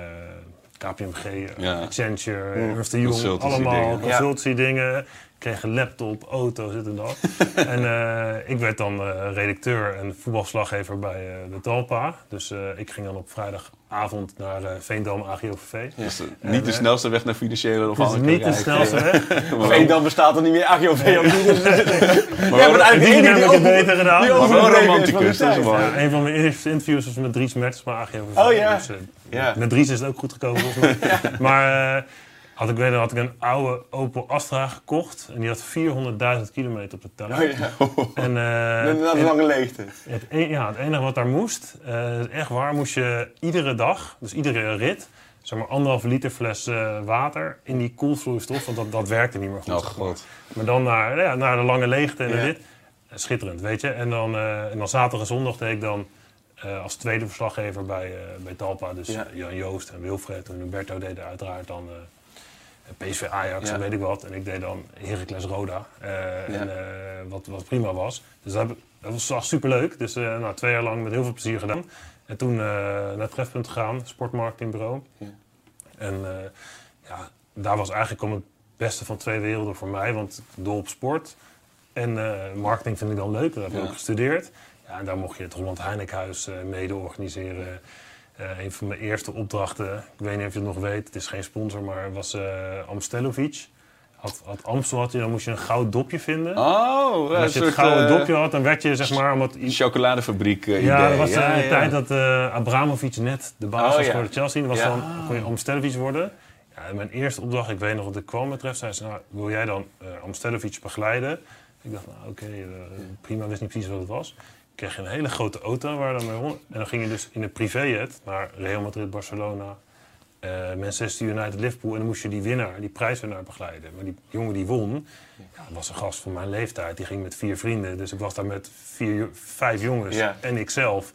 KPMG, Ja. Accenture, Ja. Ernst Young. Consultancy Allemaal consultancy dingen. Kreeg een laptop, auto, dit en dat. *laughs* en eh, ik werd dan eh, redacteur en voetbalslaggever bij eh, de Talpa. Dus eh, ik ging dan op vrijdagavond naar eh, Veendam AGOVV. Is niet de snelste weg naar financiële of Het andere niet de snelste weg. *laughs* Dan bestaat er niet meer AGOV *laughs* op die. Dus, Maar ja, wel- maar eigenlijk Die heb ik het beter gedaan. die Maar maar wel romanticus, dat is mooi. Ja, een van mijn eerste interviews was met Dries Mertens bij AGOVV. Oh ja. Dus, Ja. Met Dries is het ook goed gekomen volgens mij. Maar eh, had ik, weet, had ik een oude Opel Astra gekocht. En die had 400.000 kilometer op de teller. Oh ja, *laughs* En, eh, dat is en lange leegte. het, e- ja, het enige wat daar moest, eh, echt waar, moest je iedere dag, dus iedere rit, zeg maar anderhalve liter fles eh, water in die koelvloeistof, want dat, dat werkte niet meer goed. Oh zeg maar. god. Maar dan naar, ja, naar de lange leegte en de Ja. rit. Eh, Schitterend, weet je. En dan, eh, en dan zaterdag en zondag deed ik dan eh, als tweede verslaggever bij, eh, bij Talpa. Dus Ja. Jan Joost en Wilfred en Roberto deden uiteraard dan eh, PSV Ajax Ja. en weet ik wat. En ik deed dan Heracles Roda. eh, en, eh, wat, wat prima was. Dus dat, heb ik- dat was, was superleuk. Dus eh, nou, twee jaar lang met heel veel plezier gedaan. En toen naar Trefpunt gegaan, sportmarketingbureau. En ja, daar was eigenlijk om het beste van twee werelden voor mij. Want dol op sport. En marketing vind ik dan leuk. Dat heb ik Ja. ook gestudeerd. Ja, en daar mocht je het Holland Heinekenhuis eh mede organiseren. Eh, een van mijn eerste opdrachten, ik weet niet of je het nog weet, het is geen sponsor, maar was eh Amstelovic. Had, had Amstel had je, dan moest je een goud dopje vinden. Oh, en als je soort het gouden eh, dopje had, dan werd je zeg maar... Omdat, chocoladefabriek eh, ja, idee. dat was Ja, de ja. tijd dat eh Abramovic net de baas Oh, was voor de Chelsea. Dat was dan, dan kon je Amstelovic worden. Mijn eerste opdracht, ik weet nog dat ik kwam met Tref, zei ze, nou, wil jij dan eh Amstelovic begeleiden? Ik dacht, nou oké, eh, prima, wist niet precies wat het was. Kreeg een hele grote auto waar je dan mee rond. En dan ging je dus in een privéjet naar Real Madrid, Barcelona, eh, Manchester United, Liverpool. En dan moest je die winnaar, die prijswinnaar begeleiden. Maar die jongen die won, ja, dat was een gast van mijn leeftijd. Die ging met vier vrienden. Dus ik was daar met vier, vijf jongens Ja. en ikzelf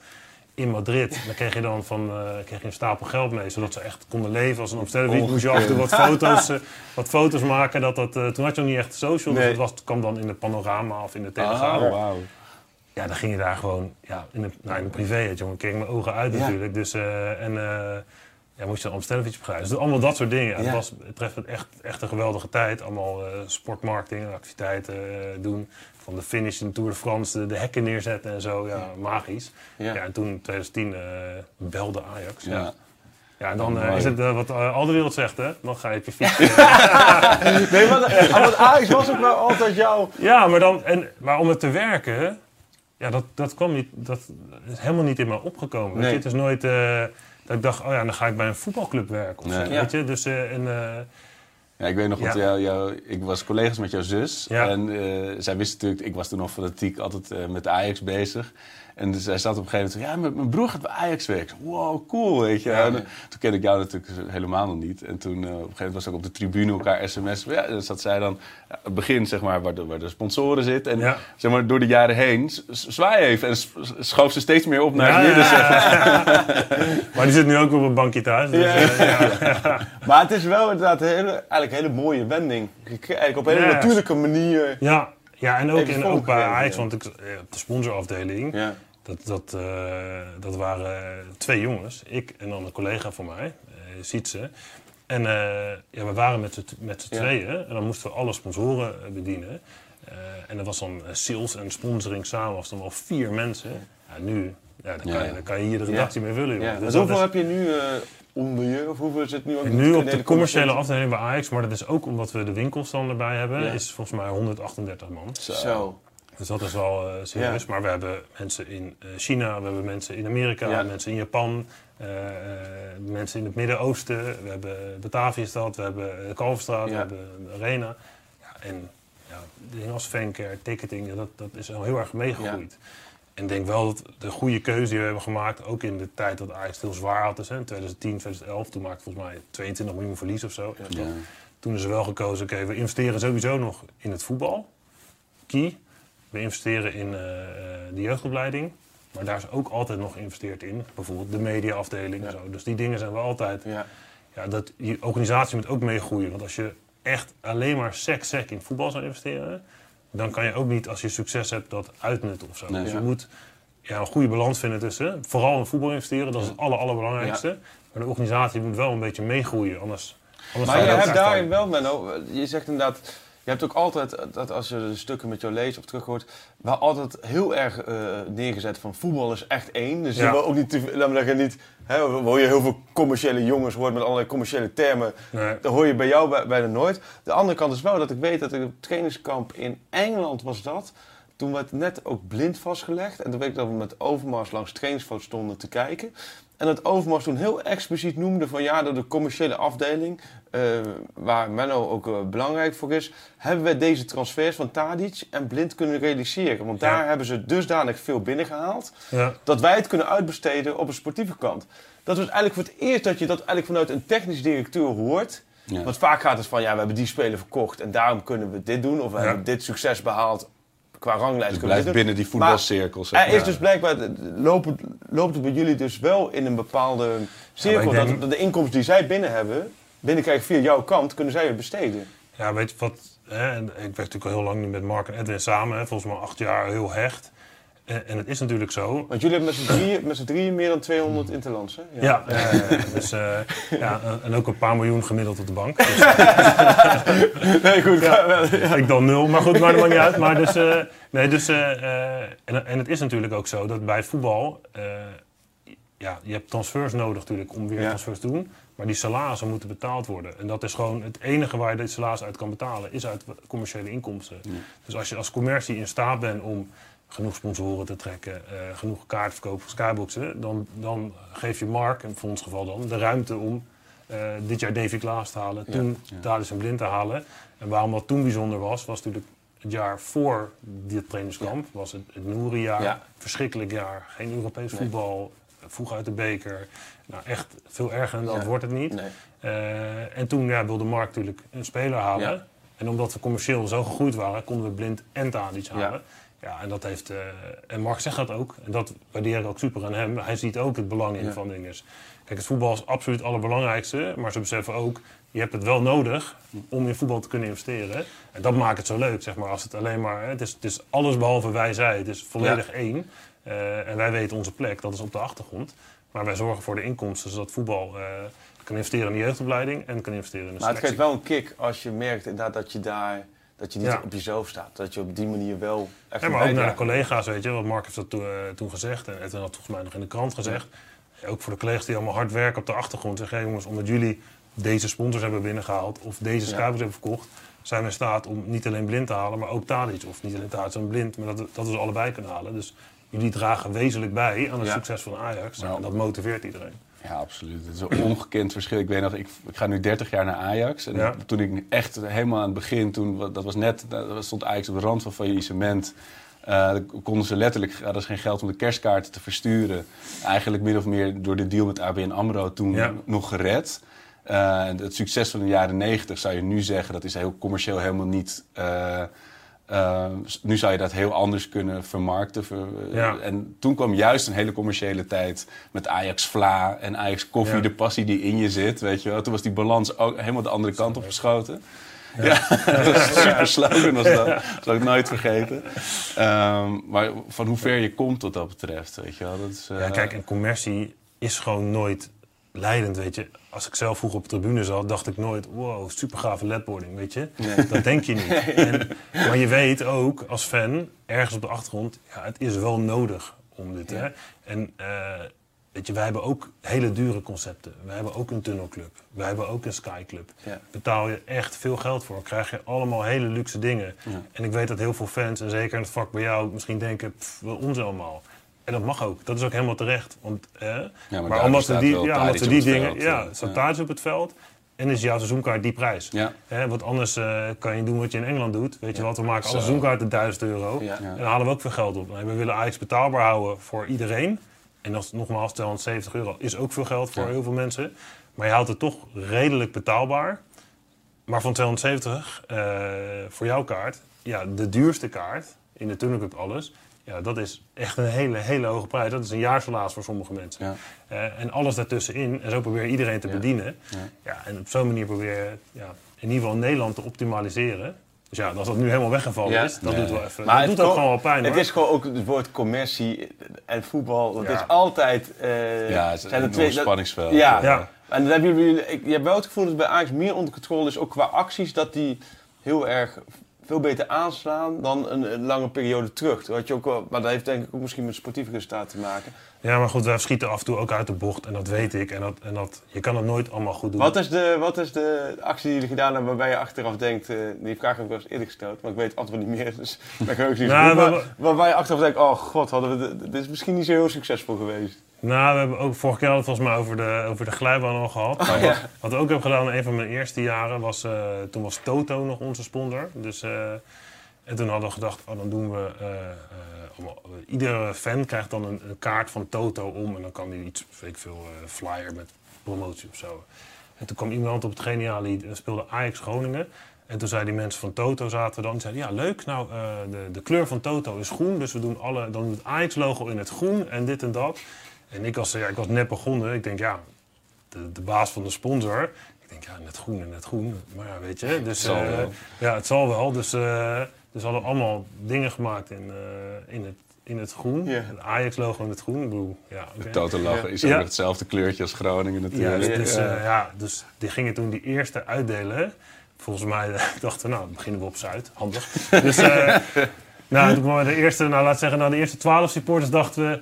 in Madrid. Dan kreeg je dan van, eh, kreeg je een stapel geld mee, zodat ze echt konden leven als een omstelling. Moest je af en toe wat foto's, eh, wat foto's maken. Dat dat, toen had je nog niet echt social, Nee. dus het, was, kwam dan in de panorama of in de telegraaf. Oh, wauw. Ja, dan ging je daar gewoon ja, in een, nou, in een privé, jongen. keek mijn ogen uit natuurlijk. Dus, eh, en eh, ja, moest je dan Amstelovic begrijpen. Dus allemaal dat soort dingen. Ja. Het was betreffend echt, echt een geweldige tijd. Allemaal eh, sportmarketing en activiteiten doen. Van de finish in de Tour de France, de, de hekken neerzetten en zo. Ja, magisch. Ja. En toen in 2010 eh, belde Ajax. Ja. Ja. En dan is het wat al de wereld zegt, hè? Dan ga je op je fiets. *laughs* *laughs* Nee, want Ajax was ook wel altijd jouw... Ja, maar, dan, en, maar om het te werken, ja, dat, dat kwam niet, dat is helemaal niet in mij opgekomen. Nee. Het is nooit eh, dat ik dacht, oh ja, dan ga ik bij een voetbalclub werken of Nee. zo, Ja. weet je. Dus, eh, en, eh, Ja, ik weet nog, Ja. jou, jou- ik was collega's met jouw zus. Ja. En zij wist natuurlijk, ik was toen nog fanatiek altijd met Ajax bezig. En dus zij zat op een gegeven moment, ja, mijn, broer gaat bij Ajax werken. Wow, cool, weet je. Ja. En, eh, toen kende ik jou natuurlijk helemaal nog niet. En toen eh, op een gegeven moment was ik op de tribune elkaar sms. Ja, dan zat zij dan, ja, het begin zeg maar, waar de, waar de sponsoren zitten. En Ja. zeg maar, door de jaren heen, zwaai even. En schoof ze steeds meer op naar het midden. ja, zeg *laughs* maar. die zit nu ook weer op een bankje thuis. Dus, eh, ja. *laughs* Maar het is wel inderdaad een hele, eigenlijk een hele mooie wending. Eigenlijk op een hele natuurlijke manier. Ja, ja, en ook, en ook bij Ajax, ja. want ik, op de sponsorafdeling, Ja. Dat, dat, eh, dat waren twee jongens. Ik en dan een collega van mij, eh Sietse. En eh, ja, we waren met z'n met Ja. tweeën en dan moesten we alle sponsoren bedienen. Eh, en dat was dan sales en sponsoring samen, was dan wel vier mensen. Ja, nu, ja, dan, Ja, kan je, dan kan je hier de redactie mee vullen. Ja. Dus hoeveel is- heb je nu eh, onder je? Of hoeveel zit nu ook nu op de commerciële afdeling bij Ajax, maar dat is ook omdat we de winkels dan erbij hebben, Ja. is volgens mij 138 man. Zo. Dus dat is wel eh, serieus. Ja. Maar we hebben mensen in eh, China, we hebben mensen in Amerika, Ja. mensen in Japan, eh, mensen in het Midden-Oosten. We hebben Bataviastad, we hebben Kalverstraat, we hebben Arena. Ja, en ja, dingen als fancare, ticketing, dat, dat is al heel erg meegegroeid. En ik denk wel dat de goede keuze die we hebben gemaakt, ook in de tijd dat Ajax heel zwaar had, dus, hè, in 2010, 2011, toen maakte volgens mij 22 miljoen verlies of zo. Toen is er wel gekozen, oké, we investeren sowieso nog in het voetbal. Key. We investeren in eh, eh, de jeugdopleiding. Maar daar is ook altijd nog geïnvesteerd in. Bijvoorbeeld de mediaafdeling en zo. Dus die dingen zijn wel altijd... Ja. Ja, dat, je organisatie moet ook meegroeien. Want als je echt alleen maar sec, sec in voetbal zou investeren... dan kan je ook niet, als je succes hebt, dat uitnutten of zo. Nee. dus Ja. je moet ja, een goede balans vinden tussen... vooral in voetbal investeren, dat is het aller, allerbelangrijkste. Maar de organisatie moet wel een beetje meegroeien. Anders, anders Maar je hebt daarin wel, Menno, je zegt inderdaad... Je hebt ook altijd, dat als je de stukken met jou leest of terug hoort... wel altijd heel erg eh, neergezet van voetbal is echt één. Dus je wil ook niet, te, laat me zeggen, niet... Hè, hoor je heel veel commerciële jongens hoort met allerlei commerciële termen. Nee. Dat hoor je bij jou bij- bijna nooit. De andere kant is wel dat ik weet dat ik op trainingskamp in Engeland was dat. Toen werd net ook blind vastgelegd. En toen weet ik dat we met Overmars langs trainingsfoto's stonden te kijken. En dat Overmars toen heel expliciet noemde van ja, door de commerciële afdeling, eh, waar Menno ook eh, belangrijk voor is, hebben we deze transfers van Tadic en Blind kunnen realiseren. Want daar Ja. hebben ze dusdanig veel binnengehaald, Ja. dat wij het kunnen uitbesteden op een sportieve kant. Dat was eigenlijk voor het eerst dat je dat eigenlijk vanuit een technisch directeur hoort. Ja. Want vaak gaat het van, ja, we hebben die speler verkocht en daarom kunnen we dit doen. Of we Ja. hebben dit succes behaald qua ranglijst. We blijft dit doen. binnen die voetbalcirkels. zeg Er maar. is dus blijkbaar, loopt het, loopt het bij jullie dus wel in een bepaalde cirkel. dat de inkomsten die zij binnen hebben, binnenkrijgen via jouw kant, kunnen zij weer besteden. Ja, weet je wat? Hè, ik werk natuurlijk al heel lang nu met Mark en Edwin samen. Hè, volgens mij acht jaar heel hecht. En, en het is natuurlijk zo. Want jullie hebben met z'n drieën, met drieën meer dan 200 interlands, hè? Ja, ja, ja, ja. dus, eh, ja, en- ook een paar miljoen gemiddeld op de bank. Dus, *laughs* Nee, goed. ik dan nul, maar goed, maar dat maakt niet uit. Maar dus, eh, nee, dus, eh, en, en het is natuurlijk ook zo dat bij voetbal... eh, ja, je hebt transfers nodig natuurlijk om weer Ja. transfers te doen. Maar die salarissen moeten betaald worden. En dat is gewoon het enige waar je dit salaris uit kan betalen, is uit commerciële inkomsten. Dus als je als commercie in staat bent om genoeg sponsoren te trekken, eh, genoeg kaarten verkopen voor skyboxen, dan, dan geef je Mark, en voor ons geval dan, de ruimte om eh, dit jaar Davy Klaas te halen, toen Thadis en Blind te halen. En waarom dat toen bijzonder was, was natuurlijk het jaar voor dit trainingskamp, was het, het Nouri-jaar, Ja. verschrikkelijk jaar, geen Europees voetbal, vroeg uit de beker. Nou, echt veel erger dan dat Ja. wordt het niet. Nee. Eh, en toen ja, wilde Mark natuurlijk een speler halen. Ja. En omdat we commercieel zo gegroeid waren, konden we blind en Tadic halen. Ja. en dat heeft... eh, en Mark zegt dat ook. En dat waardeer ik ook super aan hem. Hij ziet ook het belang in Ja. van dingen. Kijk, het voetbal is absoluut het allerbelangrijkste. Maar ze beseffen ook, je hebt het wel nodig om in voetbal te kunnen investeren. En dat maakt het zo leuk, zeg maar. Als het alleen maar... Het is, het is alles behalve wij, zij. Het is volledig één. Eh, en wij weten onze plek, dat is op de achtergrond. Maar wij zorgen voor de inkomsten, zodat voetbal eh, kan investeren in de jeugdopleiding en kan investeren in de Maar het selectie. geeft wel een kick als je merkt inderdaad dat je daar, dat je niet Ja. op jezelf staat. Dat je op die manier wel echt Ja, maar ook naar de collega's, weet je. Want Mark heeft dat toen, eh, toen gezegd. En Edwin had volgens mij nog in de krant gezegd. Ja, ook voor de collega's die allemaal hard werken op de achtergrond. Zeggen, hey, jongens, omdat jullie deze sponsors hebben binnengehaald... of deze schuivers hebben verkocht... zijn we in staat om niet alleen blind te halen, maar ook Tadic. Of niet alleen Tadic en blind, maar dat, dat we ze allebei kunnen halen. Dus jullie dragen wezenlijk bij aan het Ja. succes van Ajax. Nou. En dat motiveert iedereen. Ja, absoluut. Het is een ongekend verschil. Ik weet nog, ik, ik ga nu 30 jaar naar Ajax. En Ja. toen ik echt helemaal aan het begin, toen, dat was net, dat stond Ajax op de rand van faillissement. Eh, dan konden ze letterlijk, hadden ze geen geld om de kerstkaarten te versturen. Eigenlijk min of meer door de deal met ABN AMRO toen Ja. nog gered. Eh, het succes van de jaren 90 zou je nu zeggen, dat is heel commercieel helemaal niet... eh, eh, nu zou je dat heel anders kunnen vermarkten. ver- Ja. En toen kwam juist een hele commerciële tijd met Ajax Vla en Ajax Koffie, Ja. de passie die in je zit. Weet je wel. Toen was die balans ook helemaal de andere kant op geschoten. Ja, *laughs* dat een *laughs* super slogan was dat. Dat zal ik nooit vergeten. Ehm, maar van hoe ver je komt wat dat betreft, weet je wel. Dat is, eh, Ja, kijk, en commercie is gewoon nooit leidend, weet je. Als ik zelf vroeger op de tribune zat, dacht ik nooit... wow, super gave ledboarding, weet je. Dat denk je niet. *laughs* En, maar je weet ook, als fan, ergens op de achtergrond... ja, het is wel nodig om dit, hè. En eh, weet je, wij hebben ook hele dure concepten. Wij hebben ook een tunnelclub. Wij hebben ook een skyclub. Ja. Betaal je echt veel geld voor. Krijg je allemaal hele luxe dingen. En ik weet dat heel veel fans, en zeker in het vak bij jou... misschien denken, pff, wel ons allemaal. En dat mag ook. Dat is ook helemaal terecht. Want, eh, maar daar omdat we die, ja, omdat op die dingen... veld, ja, eh, staat ja. Tadic op het veld. En is jouw seizoenkaart die prijs. Ja. Hè, want anders eh, kan je doen wat je in Engeland doet. Weet je wat, we maken alle seizoenkaarten 1000 euro. Ja. En dan halen we ook veel geld op. We willen Ajax betaalbaar houden voor iedereen. En dat is nogmaals 270 euro is ook veel geld voor Ja. heel veel mensen. Maar je houdt het toch redelijk betaalbaar. Maar van 270 eh, voor jouw kaart, ja, de duurste kaart in de Tunnelclub alles, ja, dat is echt een hele, hele hoge prijs. Dat is een jaarsalaris voor sommige mensen. Ja. Eh, en alles daartussenin. En zo probeer je iedereen te bedienen. Ja. en op zo'n manier probeer je ja, in ieder geval Nederland te optimaliseren. Dus ja, als dat nu helemaal weggevallen Ja. is, dat doet wel even. Maar dat het doet ook gewoon wel pijn Het hoor. is gewoon ook het woord commercie en voetbal. Dat Ja. is altijd... eh, Ja, het is zijn een twee- spanningsveld. Ja. Ja. En dan hebben jullie, ik, je hebt wel het gevoel dat bij Ajax meer onder controle is, ook qua acties, dat die heel erg veel beter aanslaan dan een, een lange periode terug. Dat had je ook wel, maar dat heeft denk ik ook misschien met sportieve resultaten te maken. Ja, maar goed, wij schieten af en toe ook uit de bocht. En dat weet ik. En, dat, en dat, je kan het nooit allemaal goed doen. Wat is, de, wat is de actie die jullie gedaan hebben waarbij je achteraf denkt, eh, die vraag heb ik wel eens eerder gesteld, maar ik weet het antwoord niet meer, dus *laughs* dat kan ik ook niet Nou, goed. we Maar hebben- waarbij je achteraf denkt, oh god, hadden we de- dit is misschien niet zo heel succesvol geweest. Nou, we hebben ook vorige keer hadden het volgens mij over de, over de glijbaan al gehad. Ja. wat, wat ik ook heb gedaan in een van mijn eerste jaren was... eh, toen was Toto nog onze sponsor. Dus, eh, en toen hadden we gedacht, oh, dan doen we... eh, iedere fan krijgt dan een, een kaart van Toto om. En dan kan hij iets, weet ik veel, flyer met promotie of zo. En toen kwam iemand op het geniale idee, eh, speelde Ajax Groningen. En toen zeiden die mensen van Toto zaten dan, die zeiden ja leuk, nou de, de kleur van Toto is groen, dus we doen alle, dan het Ajax logo in het groen en dit en dat. En ik was, ja, ik was net begonnen, ik denk ja, de, de baas van de sponsor, ik denk ja, net groen en net groen, maar ja, weet je. Dus, zal eh, wel. Ja, het zal wel. Dus, eh dus hadden we allemaal dingen gemaakt in, eh, in, het, in het groen. Ja. Het Ajax logo in het groen. Ik bedoel, ja, oké. De is ook Ja. nog hetzelfde kleurtje als Groningen Ja, natuurlijk. dus, Ja. eh, ja, dus die gingen toen die eerste uitdelen. Volgens mij *laughs* dachten we, nou, beginnen we op Zuid. Handig. Dus eh, *laughs* nou, toen kwamen de eerste, nou, laat zeggen, nou, de eerste twaalf supporters dachten we...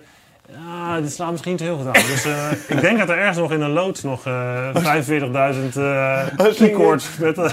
Ja, dit slaat misschien niet zo heel goed aan. Dus eh, *laughs* ik denk dat er ergens nog in een loods nog eh 45.000 eh *laughs* keycords met uh,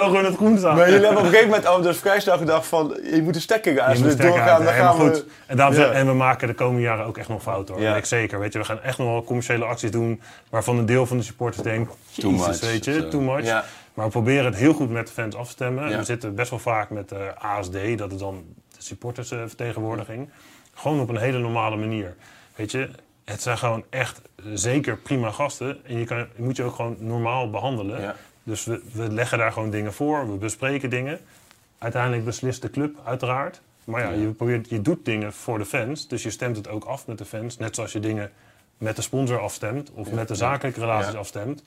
logo in het groen staan. Maar jullie hebben op een gegeven moment al dus vrij snel gedacht van, je moet een stekker sterker doorgaan, dan uit, gaan maar we... goed. En, daarom Ja. zeg- en we maken de komende jaren ook echt nog fouten hoor. Ja. Ik zeker. Weet je, we gaan echt nog wel commerciële acties doen waarvan een deel van de supporters denkt, Too "Jezus, much, weet je, zo." too much. Ja. Maar we proberen het heel goed met de fans af te stemmen. We zitten best wel vaak met de ASD, dat is dan de supportersvertegenwoordiging. Gewoon op een hele normale manier. Weet je, het zijn gewoon echt zeker prima gasten. En je, kan, je moet je ook gewoon normaal behandelen. Ja. Dus we, we leggen daar gewoon dingen voor, we bespreken dingen. Uiteindelijk beslist de club, uiteraard. Maar ja, je, probeert, je doet dingen voor de fans, dus je stemt het ook af met de fans. Net zoals je dingen met de sponsor afstemt of met de zakelijke relaties Ja. afstemt.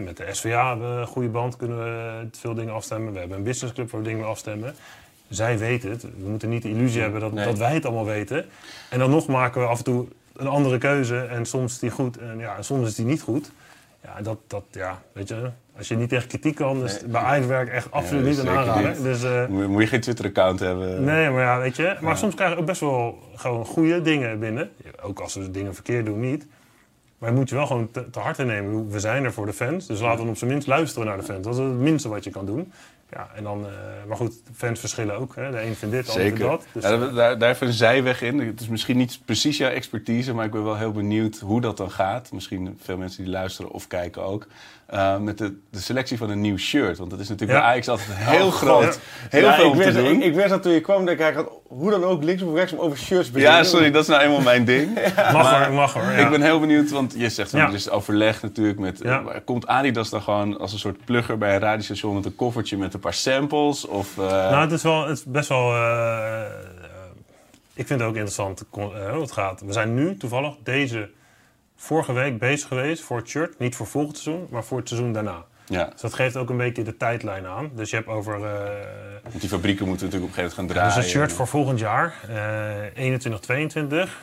Met de SVA hebben we een goede band, kunnen we veel dingen afstemmen. We hebben een businessclub waar we dingen afstemmen. Zij weten het. We moeten niet de illusie hebben dat, Nee. dat wij het allemaal weten. En dan nog maken we af en toe een andere keuze. En soms is die goed en ja, soms is die niet goed. Ja, dat, dat, ja, weet je, als je niet tegen kritiek kan, is Nee. bij echt absoluut Ja, niet een aanrader. Dus, eh, Moet, moet je geen Twitter-account hebben? Nee, maar ja, weet je. Maar soms krijg je ook best wel gewoon goede dingen binnen. Ook als we dingen verkeerd doen, niet. Maar je moet je wel gewoon te, te harte nemen. We zijn er voor de fans, dus laten we op zijn minst luisteren naar de fans. Dat is het minste wat je kan doen. Ja, en dan, eh, maar goed, fans verschillen ook. Hè. De een vindt dit, de ander vindt dat. Dus, ja, daar, daar, daar even een zijweg in. Het is misschien niet precies jouw expertise, maar ik ben wel heel benieuwd hoe dat dan gaat. Misschien veel mensen die luisteren of kijken ook. Uh, met de, de, selectie van een nieuw shirt. Want dat is natuurlijk Ja. bij Ajax altijd heel Oh, groot. Heel Ja, veel ik om te wist, doen. Ik, ik wist dat toen je kwam, dat ik gaat hoe dan ook links of rechts om over shirts beginnen. ja, sorry, dat is nou eenmaal mijn ding. *laughs* mag hoor, mag hoor. Ja. Ik ben heel benieuwd, want je zegt er is overleg natuurlijk met... Ja. maar komt Adidas dan gewoon als een soort plugger bij een radiostation met een koffertje met een paar samples? Of, eh, Nou, het is, wel, het is best wel. eh, eh, ik vind het ook interessant eh, hoe het gaat. We zijn nu toevallig deze vorige week bezig geweest voor het shirt. Niet voor volgend seizoen, maar voor het seizoen daarna. ja, Dus dat geeft ook een beetje de tijdlijn aan. Dus je hebt over. eh, want die fabrieken moeten natuurlijk op een gegeven moment gaan dus draaien. het shirt voor volgend jaar, eh 21, 22.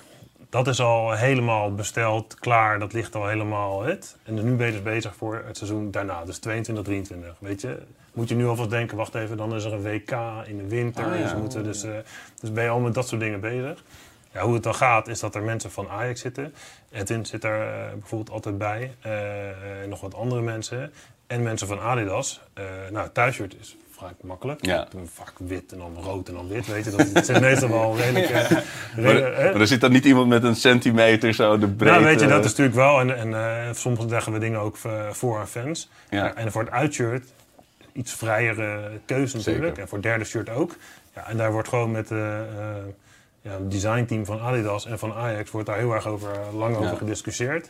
dat is al helemaal besteld, klaar. Dat ligt al helemaal het. En nu ben je dus bezig voor het seizoen daarna. Dus 22, 23. Weet je, moet je nu alvast denken, wacht even, dan is er een WK in de winter. Ah, ja. dus, moeten dus, eh, dus ben je al met dat soort dingen bezig. Ja, hoe het dan gaat, is dat er mensen van Ajax zitten. Edwin zit daar eh, bijvoorbeeld altijd bij. eh, en nog wat andere mensen. En mensen van Adidas. Eh nou, thuisshirt is vrij makkelijk. Ja. Vaak wit en dan rood en dan wit. Weet je, dat het zijn meestal wel redelijk... eh, Maar, redelijk- hè? maar er zit dan niet iemand met een centimeter zo de breedte... Nou, weet je, dat is natuurlijk wel. En, en eh, soms leggen we dingen ook eh, voor aan fans. Ja. En voor het uitshirt iets vrijere keuze natuurlijk. Zeker. En voor het derde shirt ook. Ja, en daar wordt gewoon met eh, eh, ja, het designteam van Adidas en van Ajax wordt daar heel erg over, eh, lang Ja. over gediscussieerd.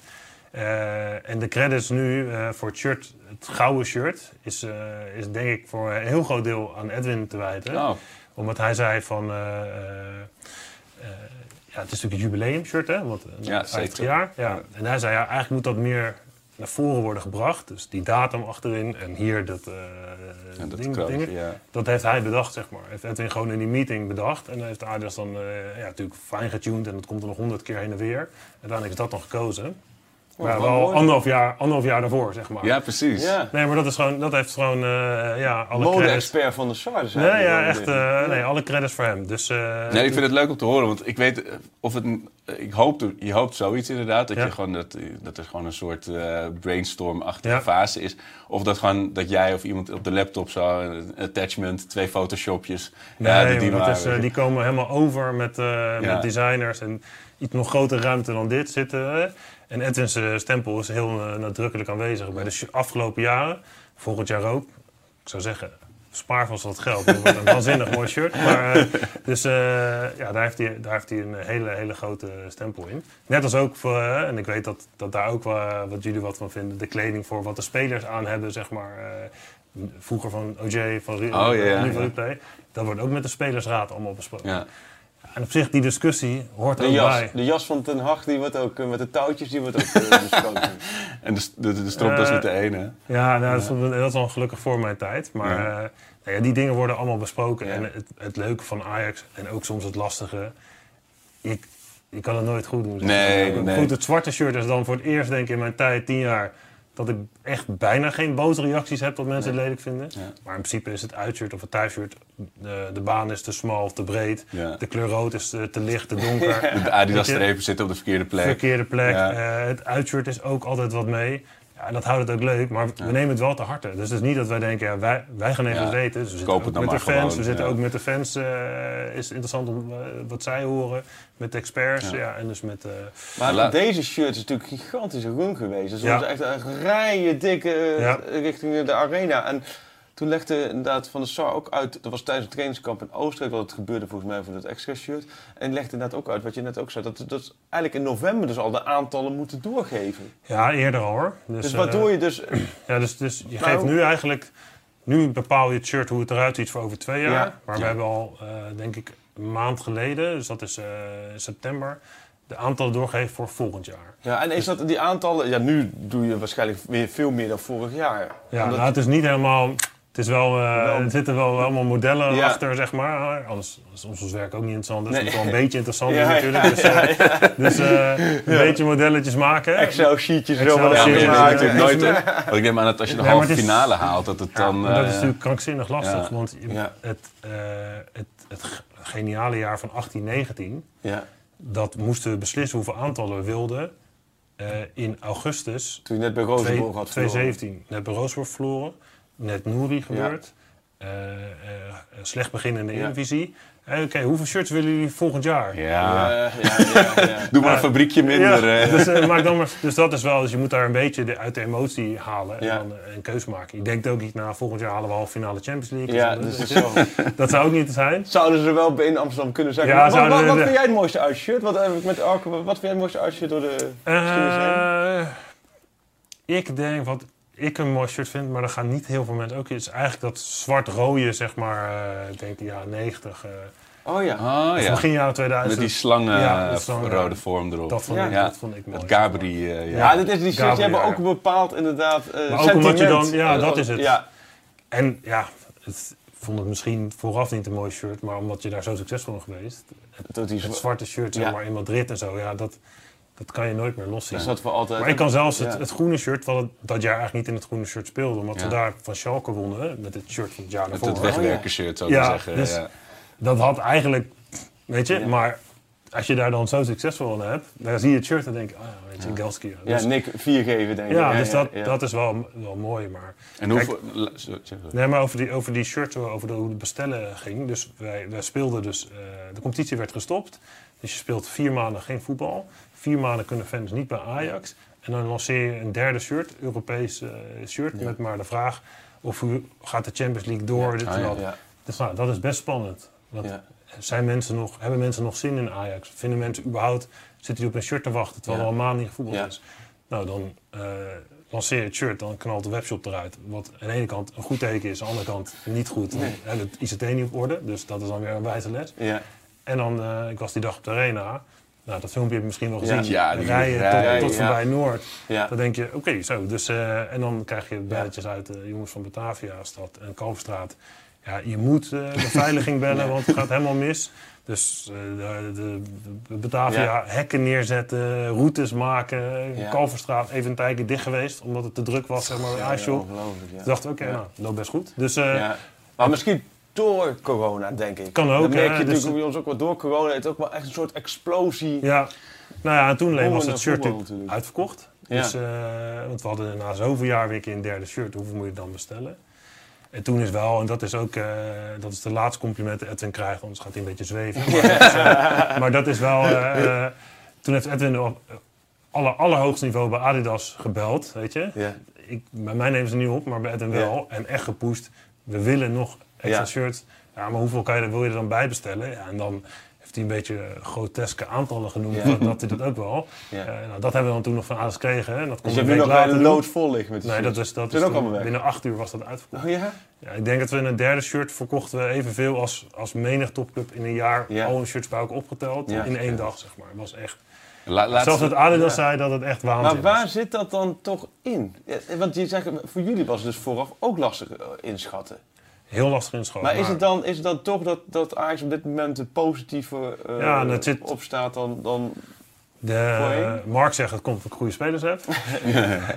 Eh, en de credits nu eh, voor het shirt, het gouden shirt, is, is denk ik voor een heel groot deel aan Edwin te wijten Oh, omdat hij zei van... ja, het is natuurlijk een jubileumshirt, hè? Want Ja, 50 zeker. jaar. Ja. En hij zei, ja, eigenlijk moet dat meer naar voren worden gebracht. Dus die datum achterin en hier dat, eh en dat ding, ja. Dat heeft hij bedacht, zeg maar. Heeft Edwin gewoon in die meeting bedacht. En dan heeft Adidas dan eh, ja, natuurlijk fijn getuned. En dat komt er nog honderd keer heen en weer. Uiteindelijk is dat dan gekozen. Maar wel mooi. anderhalf jaar, anderhalf jaar daarvoor, zeg maar. Ja, precies. Ja. Nee, maar dat, is gewoon, dat heeft gewoon, eh, ja, alle credits. Mode-expert van de Sar. dus Nee, ja, echt. eh, nee, alle credits voor hem. Dus, eh, Nee, ik vind het leuk om te horen, want ik weet of het. Ik hoop, je hoopt zoiets inderdaad, dat, Ja. je gewoon, dat, dat er gewoon een soort eh, brainstorm-achtige Ja. fase is. Of dat gewoon dat jij of iemand op de laptop zo, een attachment, twee photoshopjes. Nee, ja, die, maar. is, die komen helemaal over met, eh, met designers en iets nog grotere ruimte dan dit zitten. En Edwin's eh, stempel is heel eh, nadrukkelijk aanwezig bij de afgelopen jaren. Volgend jaar ook. Ik zou zeggen, spaar vast wat geld. Wordt een *laughs* waanzinnig mooi shirt. Maar, eh, dus eh, ja, daar heeft, hij, daar heeft hij een hele, hele grote stempel in. Net als ook, voor, en ik weet dat, dat daar ook wel, wat jullie wat van vinden, de kleding voor wat de spelers aan hebben, zeg maar. eh, vroeger van OJ, van Oh, ja, ja, nu van. Replay. Dat wordt ook met de spelersraad allemaal besproken. En op zich, die discussie hoort De ook jas, bij. de jas van Ten Hag, die wordt ook eh, met de touwtjes, die wordt ook eh, *laughs* besproken. En de, de, de stropdas Eh, met de ene. Ja, nou, dat, is, dat is wel gelukkig voor mijn tijd. Maar Ja. eh, nou ja, die dingen worden allemaal besproken. Ja. En het, het leuke van Ajax en ook soms het lastige. Ik, ik kan het nooit goed doen. nee. Goed, het zwarte shirt is dan voor het eerst, denk ik, in mijn tijd, tien jaar... dat ik echt bijna geen boze reacties heb dat mensen het lelijk vinden. Ja. Maar in principe is het uitshirt of het thuisshirt... De, de baan is te smal of te breed. Ja. De kleur rood is te, te licht, te donker. *laughs* De Adidas Weet je- strepen zitten op de verkeerde plek. verkeerde plek. Ja. Eh, het uitshirt is ook altijd wat mee. Ja, en dat houdt het ook leuk, maar we nemen het wel te harte. Dus het is niet dat wij denken, ja, wij, wij gaan even Ja. weten. Dus we Koop zitten ook met de maar fans. gewoon, we zitten ook met de fans. eh, is het interessant om eh, wat zij horen. Met de experts. Ja. Ja. en dus met... eh, Maar deze shirt is natuurlijk een gigantische run geweest. Dus Ja. was echt een rijen dikke Ja. richting de arena. En toen legde inderdaad Van der Sar ook uit, dat was tijdens het trainingskamp in Oostenrijk, wat het gebeurde volgens mij voor dat extra shirt. En legde inderdaad ook uit, wat je net ook zei, dat, dat eigenlijk in november dus al de aantallen moeten doorgeven. ja, eerder al hoor. Dus, Dus eh, waardoor je dus... *clears throat* Ja, dus, dus je Nou- geeft nu eigenlijk... Nu bepaal je het shirt hoe het eruit ziet voor over twee jaar. Ja. Maar we hebben al, eh, denk ik, een maand geleden... dus dat is eh, september... de aantallen doorgegeven voor volgend jaar. Ja, en is dat die aantallen... Ja, nu doe je waarschijnlijk weer veel meer dan vorig jaar. Ja, Omdat- nou, het is niet helemaal... Het is wel, eh, Wel- er zitten wel allemaal modellen Ja. achter, zeg maar. Anders is ons werk ook niet interessant. Dus Nee. het moet wel een beetje interessant *laughs* Ja, natuurlijk. Dus, eh, dus eh, een beetje modelletjes maken. Excel-sheetjes Excel zo Ja, maar natuurlijk nooit. Want ik neem aan dat als je de Nee, maar halve het is- finale haalt, dat het dan. maar dat is eh, natuurlijk krankzinnig lastig. ja. Want je- Ja. het, eh, het, het geniale jaar van 1819... Ja, dat moesten we beslissen hoeveel aantallen we wilden... eh, in augustus toen je net bij Rozenborg had verloren. 2017 net bij verloren. Net Nouri gebeurd. Eh, eh, slecht begin in de Ja. Eredivisie. Eh, Oké, hoeveel shirts willen jullie volgend jaar? Ja. Ja, ja, ja, ja. *laughs* Doe maar een fabriekje minder. Ja, dus, maak dan maar, dus dat is wel, dus je moet daar een beetje de, uit de emotie halen en Ja. dan een keuze maken. Je denkt ook niet, nou volgend jaar halen we halve finale Champions League. Ja, Dus, *laughs* zo. dat zou ook niet zijn. Zouden ze wel in Amsterdam kunnen zeggen. Ja, wat, zouden wat, wat vind jij het mooiste uitshirt? Wat heb ik met Arke, wat vind jij het mooiste uitshirt door de? Eh, ik denk wat ik een mooi shirt vind, maar dat gaan niet heel veel mensen ook. is eigenlijk dat zwart-rode, zeg maar, eh, ik denk de jaren 90. eh, Oh ja. Oh ja. begin jaren 2000. Met die slangen, Ja, slangen, rode vorm erop. dat vond, Ja. ik, Ja. dat vond ik mooi. Het Gabri. eh, ja. Ja, dit is die shirts, die hebben ook een bepaald inderdaad eh Maar ook omdat je dan- ja, dat is het. Ja, En ja, het, vond het misschien vooraf niet een mooi shirt, maar omdat je daar zo succesvol in geweest. Dat die Het zwa- zwarte shirt zeg Ja. maar, in Madrid en zo, ja, dat, dat kan je nooit meer loszien. is dat voor altijd. Maar ik kan zelfs het, Ja. het groene shirt, wat het dat jaar eigenlijk niet in het groene shirt speelde, omdat Ja. we daar van Schalke wonnen, met het shirt van het jaar Met het wegwerkershirt, zou ik Ja, maar zeggen. dus- ja. Dat had eigenlijk, weet je, Ja. maar als je daar dan zo succesvol in hebt, dan zie je het shirt en denk je, ah ja, weet je, Gelski. Ja, Ja, dus, Nick, vier geven denk ik. ja, dus dat, ja. dat is wel, wel mooi, maar... En hoeveel... Nee, maar over die, over die shirts, over de, hoe het bestellen ging. Dus wij, wij speelden dus, eh, de competitie werd gestopt. Dus je speelt vier maanden geen voetbal. Vier maanden kunnen fans niet bij Ajax. En dan lanceer je een derde shirt, Europees eh, shirt, met maar de vraag of u gaat de Champions League door. dit Ah, en ja. dat. Ja. Dus nou, dat is best spannend. Want zijn mensen nog, hebben mensen nog zin in Ajax? Vinden mensen überhaupt, zitten die op een shirt te wachten terwijl er al maanden niet gevoetbald is? Nou, dan eh, lanceer je het shirt, dan knalt de webshop eruit. Wat aan de ene kant een goed teken is, aan de andere kant niet goed. Nee. hè, het ICT niet op orde, dus dat is dan weer een wijze les. Ja. En dan, eh, ik was die dag op de arena. Nou, dat filmpje heb je misschien wel gezien. Ja, die rijden rijden, tot, voorbij Noord. Ja. Dan denk je, oké, zo. Dus, eh, en dan krijg je belletjes uit de jongens van Batavia-stad en Kalfstraat. Ja, je moet eh, de beveiliging *laughs* bellen, want het gaat helemaal mis. Dus eh, de, de, de Batavia Ja. hekken neerzetten, routes maken. Ja. Kalverstraat even een tijdje dicht geweest, omdat het te druk was, zeg maar, Ja, ja. Toen dacht oké, Ja. nou, dat best goed. Dus eh. Maar misschien door corona, denk ik. Kan ook, Dat merk je dus- natuurlijk bij ons ook wel door corona. Het is ook wel echt een soort explosie. Ja, nou ja, en toen alleen was het shirt natuurlijk uitverkocht. Ja. Dus, eh, want we hadden na zoveel jaar weer een derde shirt. Hoeveel moet je dan bestellen? En toen is wel, en dat is ook eh, dat is de laatste compliment die Edwin krijgt, anders gaat hij een beetje zweven. Maar, dat is, eh, maar dat is wel, toen heeft Edwin op aller, allerhoogste niveau bij Adidas gebeld, weet je. Ja. Ik, bij mij nemen ze niet op, maar bij Edwin wel. En echt gepusht. We willen nog extra Ja. shirts. Ja, maar hoeveel kan je, wil je er dan bij bestellen? Ja, en dan heeft hij een beetje groteske aantallen genoemd. Ja. Dat, dat hij dat ook wel. Ja. Eh, nou, dat hebben we dan toen nog van Adidas gekregen. En dat Dus kon je hebt nu nog bij later een lood vol liggen met de Nee, dat is, dat is toen- binnen acht uur was dat uitverkocht. Oh ja? Ja, ik denk dat we in een derde shirt verkochten we evenveel als, als menig topclub in een jaar. Ja. Al een shirts bij elkaar opgeteld. Ja. In één dag, zeg maar. Het was echt... La- Zelfs het Adidas ja. zei dat het echt waanzin Maar waar was. zit dat dan toch in? Ja, Want je zegt, voor jullie was het dus vooraf ook lastig eh, inschatten. Heel lastig in school. Maar is het dan, is het dan toch dat, dat Ajax op dit moment een positieve eh Ja, het zit- opstaat dan, dan... De? Mark zegt het komt omdat ik goede spelers heb. *laughs*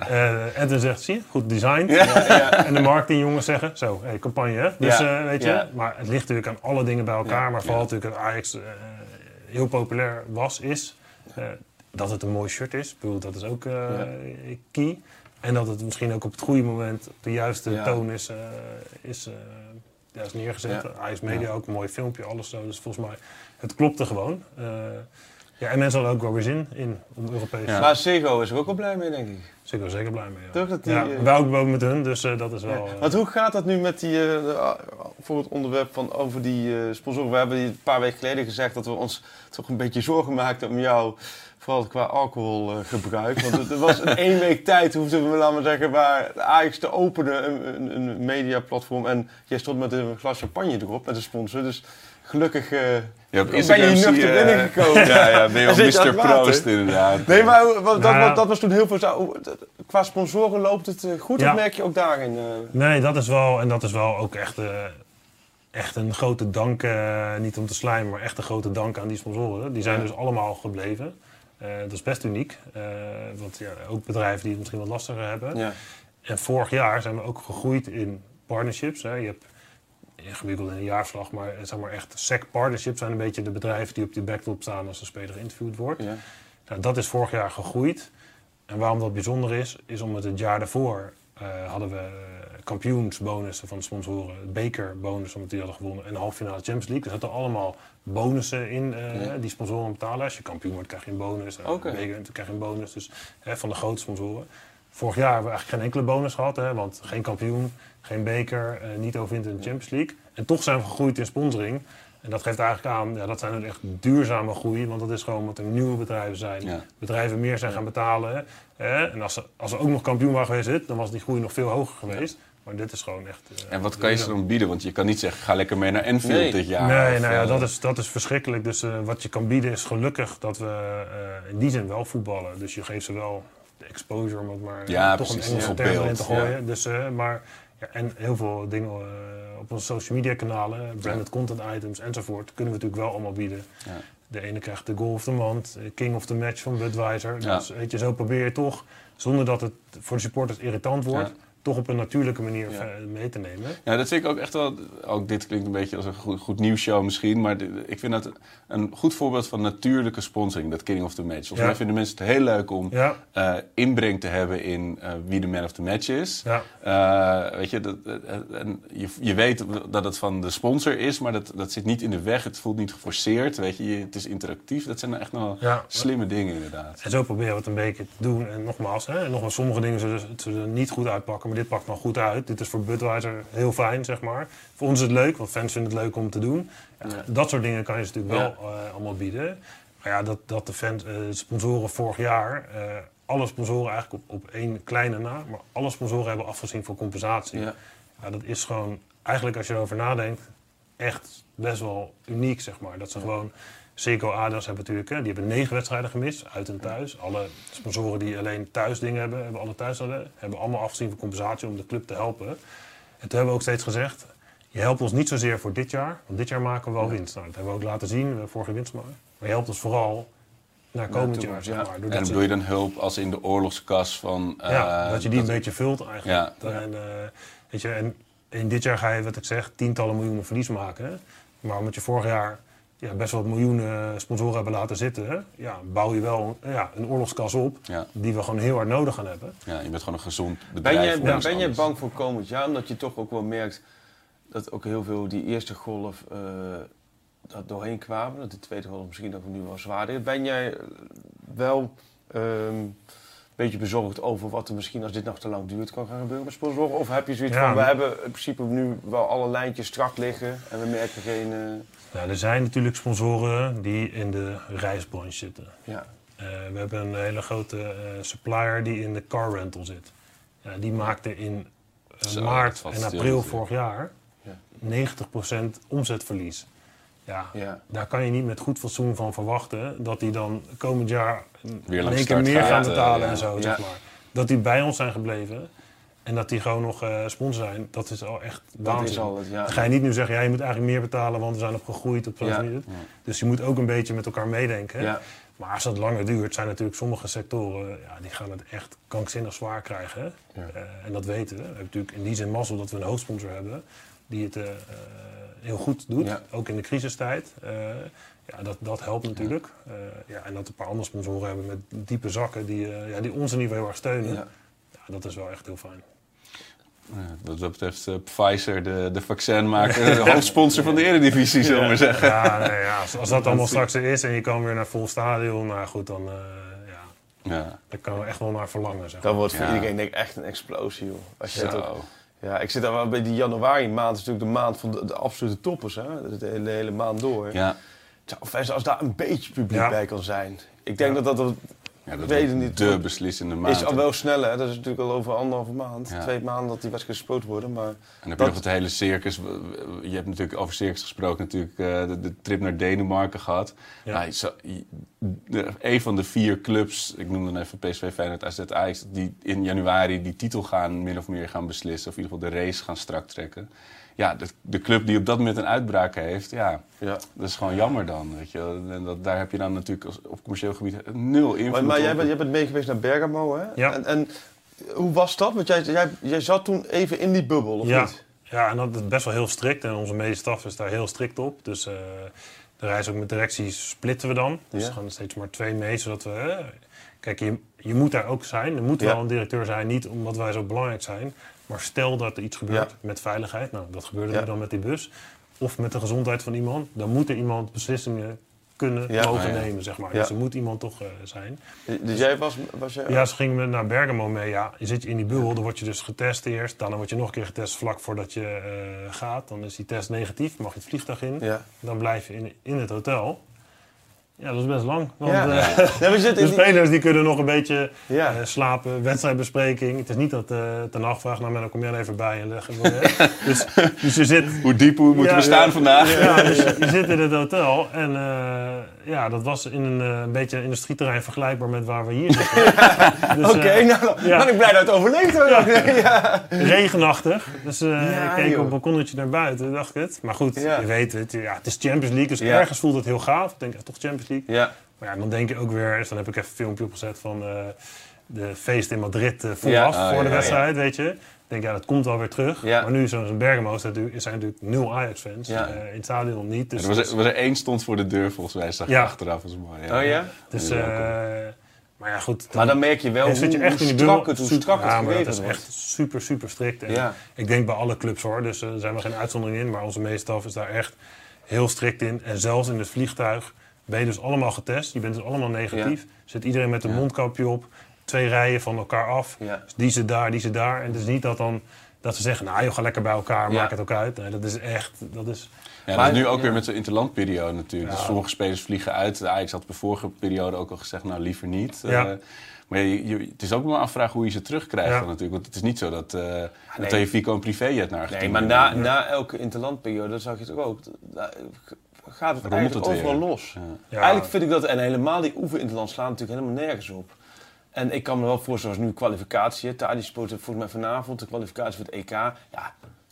Eh Edwin zegt, zie je, goed design. Ja, ja. En de marketingjongens zeggen, zo, hey, campagne hè. Dus Ja, eh, weet je, maar het ligt natuurlijk aan alle dingen bij elkaar. Maar vooral natuurlijk dat Ajax heel populair was, is. Dat het een mooi shirt is, ik bedoel, dat is ook key. En dat het misschien ook op het goede moment op de juiste toon is, is, eh, ja, is neergezet. Ja. Ajax Media ook een mooi filmpje, alles zo. Dus volgens mij, het klopte gewoon. Ja, en mensen hadden ook wel weer zin in om Europees. Ja. Maar Sego is er ook wel blij mee, denk ik. Ben er zeker blij mee. Ja. Toch dat die, ja, eh, wij ook wel met hun, dus eh, dat is wel... Ja. eh, Want hoe gaat dat nu met die, voor het onderwerp van over die eh, sponsoren? We hebben die een paar weken geleden gezegd dat we ons toch een beetje zorgen maakten om jou, vooral qua alcoholgebruik. Want het- er was in *laughs* één week tijd, hoefden we, laten we zeggen, waar Ajax te openen, een, een, een mediaplatform. En jij stond met een glas champagne erop, met een sponsor. Dus gelukkig eh, Ja, op ben je hier zie nuchter je, eh, binnengekomen. Ja, ja, ben je *laughs* Mr. Proost inderdaad. Nee, maar dat, Nou dat, dat was toen heel veel... zo- Qua sponsoren loopt het eh, goed, Ja. of merk je ook daarin? eh, Nee, dat is wel, en dat is wel ook echt, eh, echt een grote dank, eh, niet om te slijmen, maar echt een grote dank aan die sponsoren. Die zijn Ja. dus allemaal gebleven. Eh, dat is best uniek, eh, want ja, ook bedrijven die het misschien wat lastiger hebben. ja. En vorig jaar zijn we ook gegroeid in partnerships. Hè. Je hebt ingewikkeld in een jaarverslag, maar, eh, zeg maar echt SEC partnerships zijn een beetje de bedrijven die op die backtop staan als een speler geïnterviewd wordt. Ja. Nou, dat is vorig jaar gegroeid. En waarom dat bijzonder is, is omdat het jaar daarvoor eh, hadden we eh, kampioensbonussen van de sponsoren, bekerbonussen omdat die hadden gewonnen en de halve finale Champions League. Er zaten allemaal bonussen in Ja. die sponsoren betalen. Als je kampioen wordt, krijg je een bonus. Uh, Oké. beker, dan krijg je een bonus. Dus hè, van de grote sponsoren. Vorig jaar hebben we eigenlijk geen enkele bonus gehad, hè, want geen kampioen, geen beker, eh, niet overwint in de Champions League. En toch zijn we gegroeid in sponsoring. En dat geeft eigenlijk aan, ja, dat zijn dus echt duurzame groei, want dat is gewoon omdat er nieuwe bedrijven zijn. Ja. Bedrijven meer zijn gaan betalen. Hè. En als ze, als ze ook nog kampioen waren geweest, dan was die groei nog veel hoger geweest. Maar dit is gewoon echt... eh, En wat kan je ze dan bieden? Want je kan niet zeggen, ga lekker mee naar Enfield Nee. dit jaar. nee, of, nou ja, eh, dat is, dat is verschrikkelijk. Dus eh, wat je kan bieden is gelukkig dat we eh, in die zin wel voetballen. Dus je geeft ze wel de exposure, om het maar Ja, toch precies, een Engelse term beeld, te gooien. Dus, eh, maar Ja, en heel veel dingen eh, op onze social media kanalen, branded content items enzovoort, kunnen we natuurlijk wel allemaal bieden. Ja. De ene krijgt de goal of the month, eh, king of the match van Budweiser. Dus weet je, zo probeer je toch, zonder dat het voor de supporters irritant wordt. Toch op een natuurlijke manier Ja. mee te nemen. Ja, dat vind ik ook echt wel. Ook dit klinkt een beetje als een goed, goed nieuwsshow misschien. Maar de- ik vind dat een goed voorbeeld van natuurlijke sponsoring, dat King of the Match. Volgens Ja. mij vinden mensen het heel leuk om Ja, eh, inbreng te hebben in eh, wie de man of the match is. ja. Eh, weet je, dat, en je, je weet dat het van de sponsor is, maar dat, dat zit niet in de weg. Het voelt niet geforceerd. Weet je, het is interactief. Dat zijn nou echt nog wel Ja. slimme dingen, inderdaad. En zo proberen we het een beetje te doen. En nogmaals, hè, en nogmaals sommige dingen zullen, zullen niet goed uitpakken, maar dit pakt dan goed uit. Dit is voor Budweiser heel fijn, zeg maar. Voor ons is het leuk, want fans vinden het leuk om te doen. Ja, Ja. Dat soort dingen kan je natuurlijk wel eh, allemaal bieden. Maar ja, dat, dat de fans, eh, sponsoren vorig jaar, eh, alle sponsoren eigenlijk op, op één kleine na, maar alle sponsoren hebben afgezien voor compensatie. Ja, dat is gewoon, eigenlijk als je erover nadenkt, echt best wel uniek, zeg maar. Dat ze gewoon, Seco Adidas hebben natuurlijk, die hebben negen wedstrijden gemist, uit en thuis. Alle sponsoren die alleen thuis dingen hebben, hebben alle thuis hadden, hebben allemaal afgezien voor compensatie om de club te helpen. En toen hebben we ook steeds gezegd, je helpt ons niet zozeer voor dit jaar, want dit jaar maken we wel winst. Nou, dat hebben we ook laten zien, we hebben vorige winst gemaakt. Maar je helpt ons vooral naar komend jaar, zeg ja. maar. En bedoel je dan hulp als in de oorlogskas van... eh, ja, dat je die dat- een beetje vult eigenlijk. Ja. En, eh, weet je, en in dit jaar ga je, wat ik zeg, tientallen miljoenen verlies maken. hè. Maar omdat je vorig jaar ja, best wel wat miljoenen sponsoren hebben laten zitten, hè, ja, bouw je wel ja, een oorlogskas op Ja, die we gewoon heel hard nodig gaan hebben. ja, je bent gewoon een gezond Ben bedrijf. je, ben, ondanks ben je bang voor komend jaar? Omdat je toch ook wel merkt dat ook heel veel die eerste golf eh dat doorheen kwamen. Dat de tweede golf misschien ook nu wel zwaarder is. Ben jij eh, wel ehm, een beetje bezorgd over wat er misschien als dit nog te lang duurt kan gaan gebeuren met sponsoren? Of heb je zoiets Ja. van, we hebben in principe nu wel alle lijntjes strak liggen en we merken geen... eh, Nou, er zijn natuurlijk sponsoren die in de reisbranche zitten. ja. Eh, we hebben een hele grote eh, supplier die in de car rental zit. Die maakte in eh, Zo, maart en april vorig jaar Ja. 90% omzetverlies. Ja, Ja. daar kan je niet met goed fatsoen van verwachten dat die dan komend jaar Weer in één keer meer gaat, gaan betalen en zo, zeg maar. Dat die bij ons zijn gebleven en dat die gewoon nog eh sponsor zijn, dat is al echt Dat waanzin. is al ja. Dan ga je niet nu zeggen, ja, je moet eigenlijk meer betalen, want we zijn op zo'n Ja. manier. Dus je moet ook een beetje met elkaar meedenken. Ja. Maar als dat langer duurt, zijn natuurlijk sommige sectoren, ja, die gaan het echt krankzinnig zwaar krijgen. Ja. Eh, en dat weten we. We hebben natuurlijk in die zin mazzel dat we een hoofdsponsor hebben die het eh, heel goed doet, Ja. ook in de crisistijd. Ja, dat, dat helpt natuurlijk. Ja, en dat een paar andere sponsoren hebben met diepe zakken die, ja, die ons in ieder geval heel erg steunen. Ja. Ja, dat is wel echt heel fijn. Ja, wat dat betreft eh, Pfizer, de, de vaccinmaker, de *laughs* hoofdsponsor van de Eredivisie, zullen we maar zeggen. Ja, nee, ja, als, als dat *laughs* allemaal straks er is en je kan weer naar vol stadion, nou goed, dan, eh, ja, Ja, daar kan we echt wel naar verlangen. Zeg. Dat wordt voor Ja. iedereen denk ik echt een explosie, joh. Als je ook-. Ja, ik zit daar wel bij die januari maand, is natuurlijk de maand van de, de absolute toppers, hè? De hele, hele maand door. Ja, Zo, Als, als daar een beetje publiek Ja. bij kan zijn. Ik denk Ja. dat dat ja dat Weet wordt het niet. de beslissende maand. is al wel sneller. Hè? Dat is natuurlijk al over anderhalve maand, Ja. twee maanden dat die wedstrijd gespeeld worden. Maar En dan heb Dat- je nog het hele circus. Je hebt natuurlijk over circus gesproken, natuurlijk eh, de, de trip naar Denemarken gehad. Ja. Nou, zo- de- een van de vier clubs, ik noem dan even PSV, Feyenoord, AZ, Ajax, die in januari die titel gaan min of meer gaan beslissen. Of in ieder geval de race gaan strak trekken. Ja, de, de club die op dat moment een uitbraak heeft, ja, ja. dat is gewoon jammer dan. Weet je. En dat, daar heb je dan natuurlijk als, op commercieel gebied nul invloed Maar, maar jij, op. bent, jij bent mee geweest naar Bergamo, hè? Ja. En, en hoe was dat? Want jij, jij, jij zat toen even in die bubbel, of ja. niet? Ja, en dat is best wel heel strikt. En onze medische staf is daar heel strikt op. Dus eh, de reis ook met directies splitten we dan. Dus Ja. er gaan er steeds maar twee mee, zodat we... eh, kijk, je, je moet daar ook zijn. Er moet Ja. wel een directeur zijn, niet omdat wij zo belangrijk zijn. Maar stel dat er iets gebeurt Ja. met veiligheid. Nou, dat gebeurde Ja. nu dan met die bus. Of met de gezondheid van iemand. Dan moet er iemand beslissingen kunnen, Ja. mogen Ah, ja. nemen, zeg maar. Ja. Dus er moet iemand toch eh, zijn. Dus jij was... was jij, Ja, ze gingen naar Bergamo mee. Ja, je zit in die bubbel, dan word je dus getest eerst. Dan word je nog een keer getest vlak voordat je eh, gaat. Dan is die test negatief, mag je het vliegtuig in. Ja. Dan blijf je in, in het hotel. Ja, dat is best lang. Want Ja. eh, Ja, *laughs* we zitten de spelers die kunnen nog een beetje Ja. eh, slapen, wedstrijdbespreking. Het is niet dat uh, Ten Hag vraagt, nou Menno, kom jij er even bij en leg even. *laughs* dus, dus je zit... Hoe diep hoe moeten Ja, we staan ja. vandaag? Ja, dus je zit in het hotel en eh, ja, dat was in een, eh, een beetje industrieterrein vergelijkbaar met waar we hier *laughs* zitten. Dus, Oké, eh, nou, dan ja. ben ik blij dat het overleefd *laughs* regenachtig. Dus eh, ik keek joh. op een balkonnetje naar buiten, dacht ik het. Maar goed, je weet het. Ja, het is Champions League, dus ergens voelt het heel gaaf. Ik denk, ja, toch Champions League. Ja. Maar ja, dan denk je ook weer, dus dan heb ik even een filmpje opgezet van de feest in Madrid vooraf, Ja, voor de ja, wedstrijd, weet je. Ik denk, ja, dat komt wel weer terug. Ja. Maar nu zo'n Bergamo zijn natuurlijk, zijn natuurlijk nul Ajax-fans. Ja. Eh, in het stadion niet. Dus, er was, er was er één stond voor de deur, volgens mij. Zag je Ja. achteraf. Was mooi. Oh ja? dus, Ja, eh, maar ja, goed. Maar dan merk je wel dan hoe, je echt hoe in die strak bubbel. het, hoe Super- strak het ja, dat is wordt. echt super, super strikt. En Ja. Ik denk bij alle clubs hoor, dus eh, er zijn we geen uitzondering in. Maar onze meestaf is daar echt heel strikt in. En zelfs in het vliegtuig ben je dus allemaal getest. Je bent dus allemaal negatief. Zit iedereen met een Ja. mondkapje op. Twee rijen van elkaar af. Ja. Dus die zit daar, die zit daar. En het is niet dat dan... Dat ze zeggen, nou joh, ga lekker bij elkaar, Ja. maak het ook uit. Nee, dat is echt, dat is... Ja, dat Maar- is nu ook ja. weer met de interlandperiode natuurlijk. Ja. Dus sommige spelers vliegen uit. De Ajax had de vorige periode ook al gezegd, nou liever niet. Ja. Eh, maar je, je- het is ook maar afvragen hoe je ze terugkrijgt Ja. dan natuurlijk. Want het is niet zo dat, eh nee. dat je Fico een privéjet naar Nee, Argentinië maar na, na elke interlandperiode, zag je toch ook, da- gaat het Rommelt eigenlijk het overal los. Ja. Ja, Eigenlijk vind ik dat, en helemaal die oefeninterland slaan natuurlijk helemaal nergens op. En ik kan me wel voorstellen, zoals nu kwalificatie, Tadi speelt volgens mij vanavond de kwalificatie voor het EK. Ja,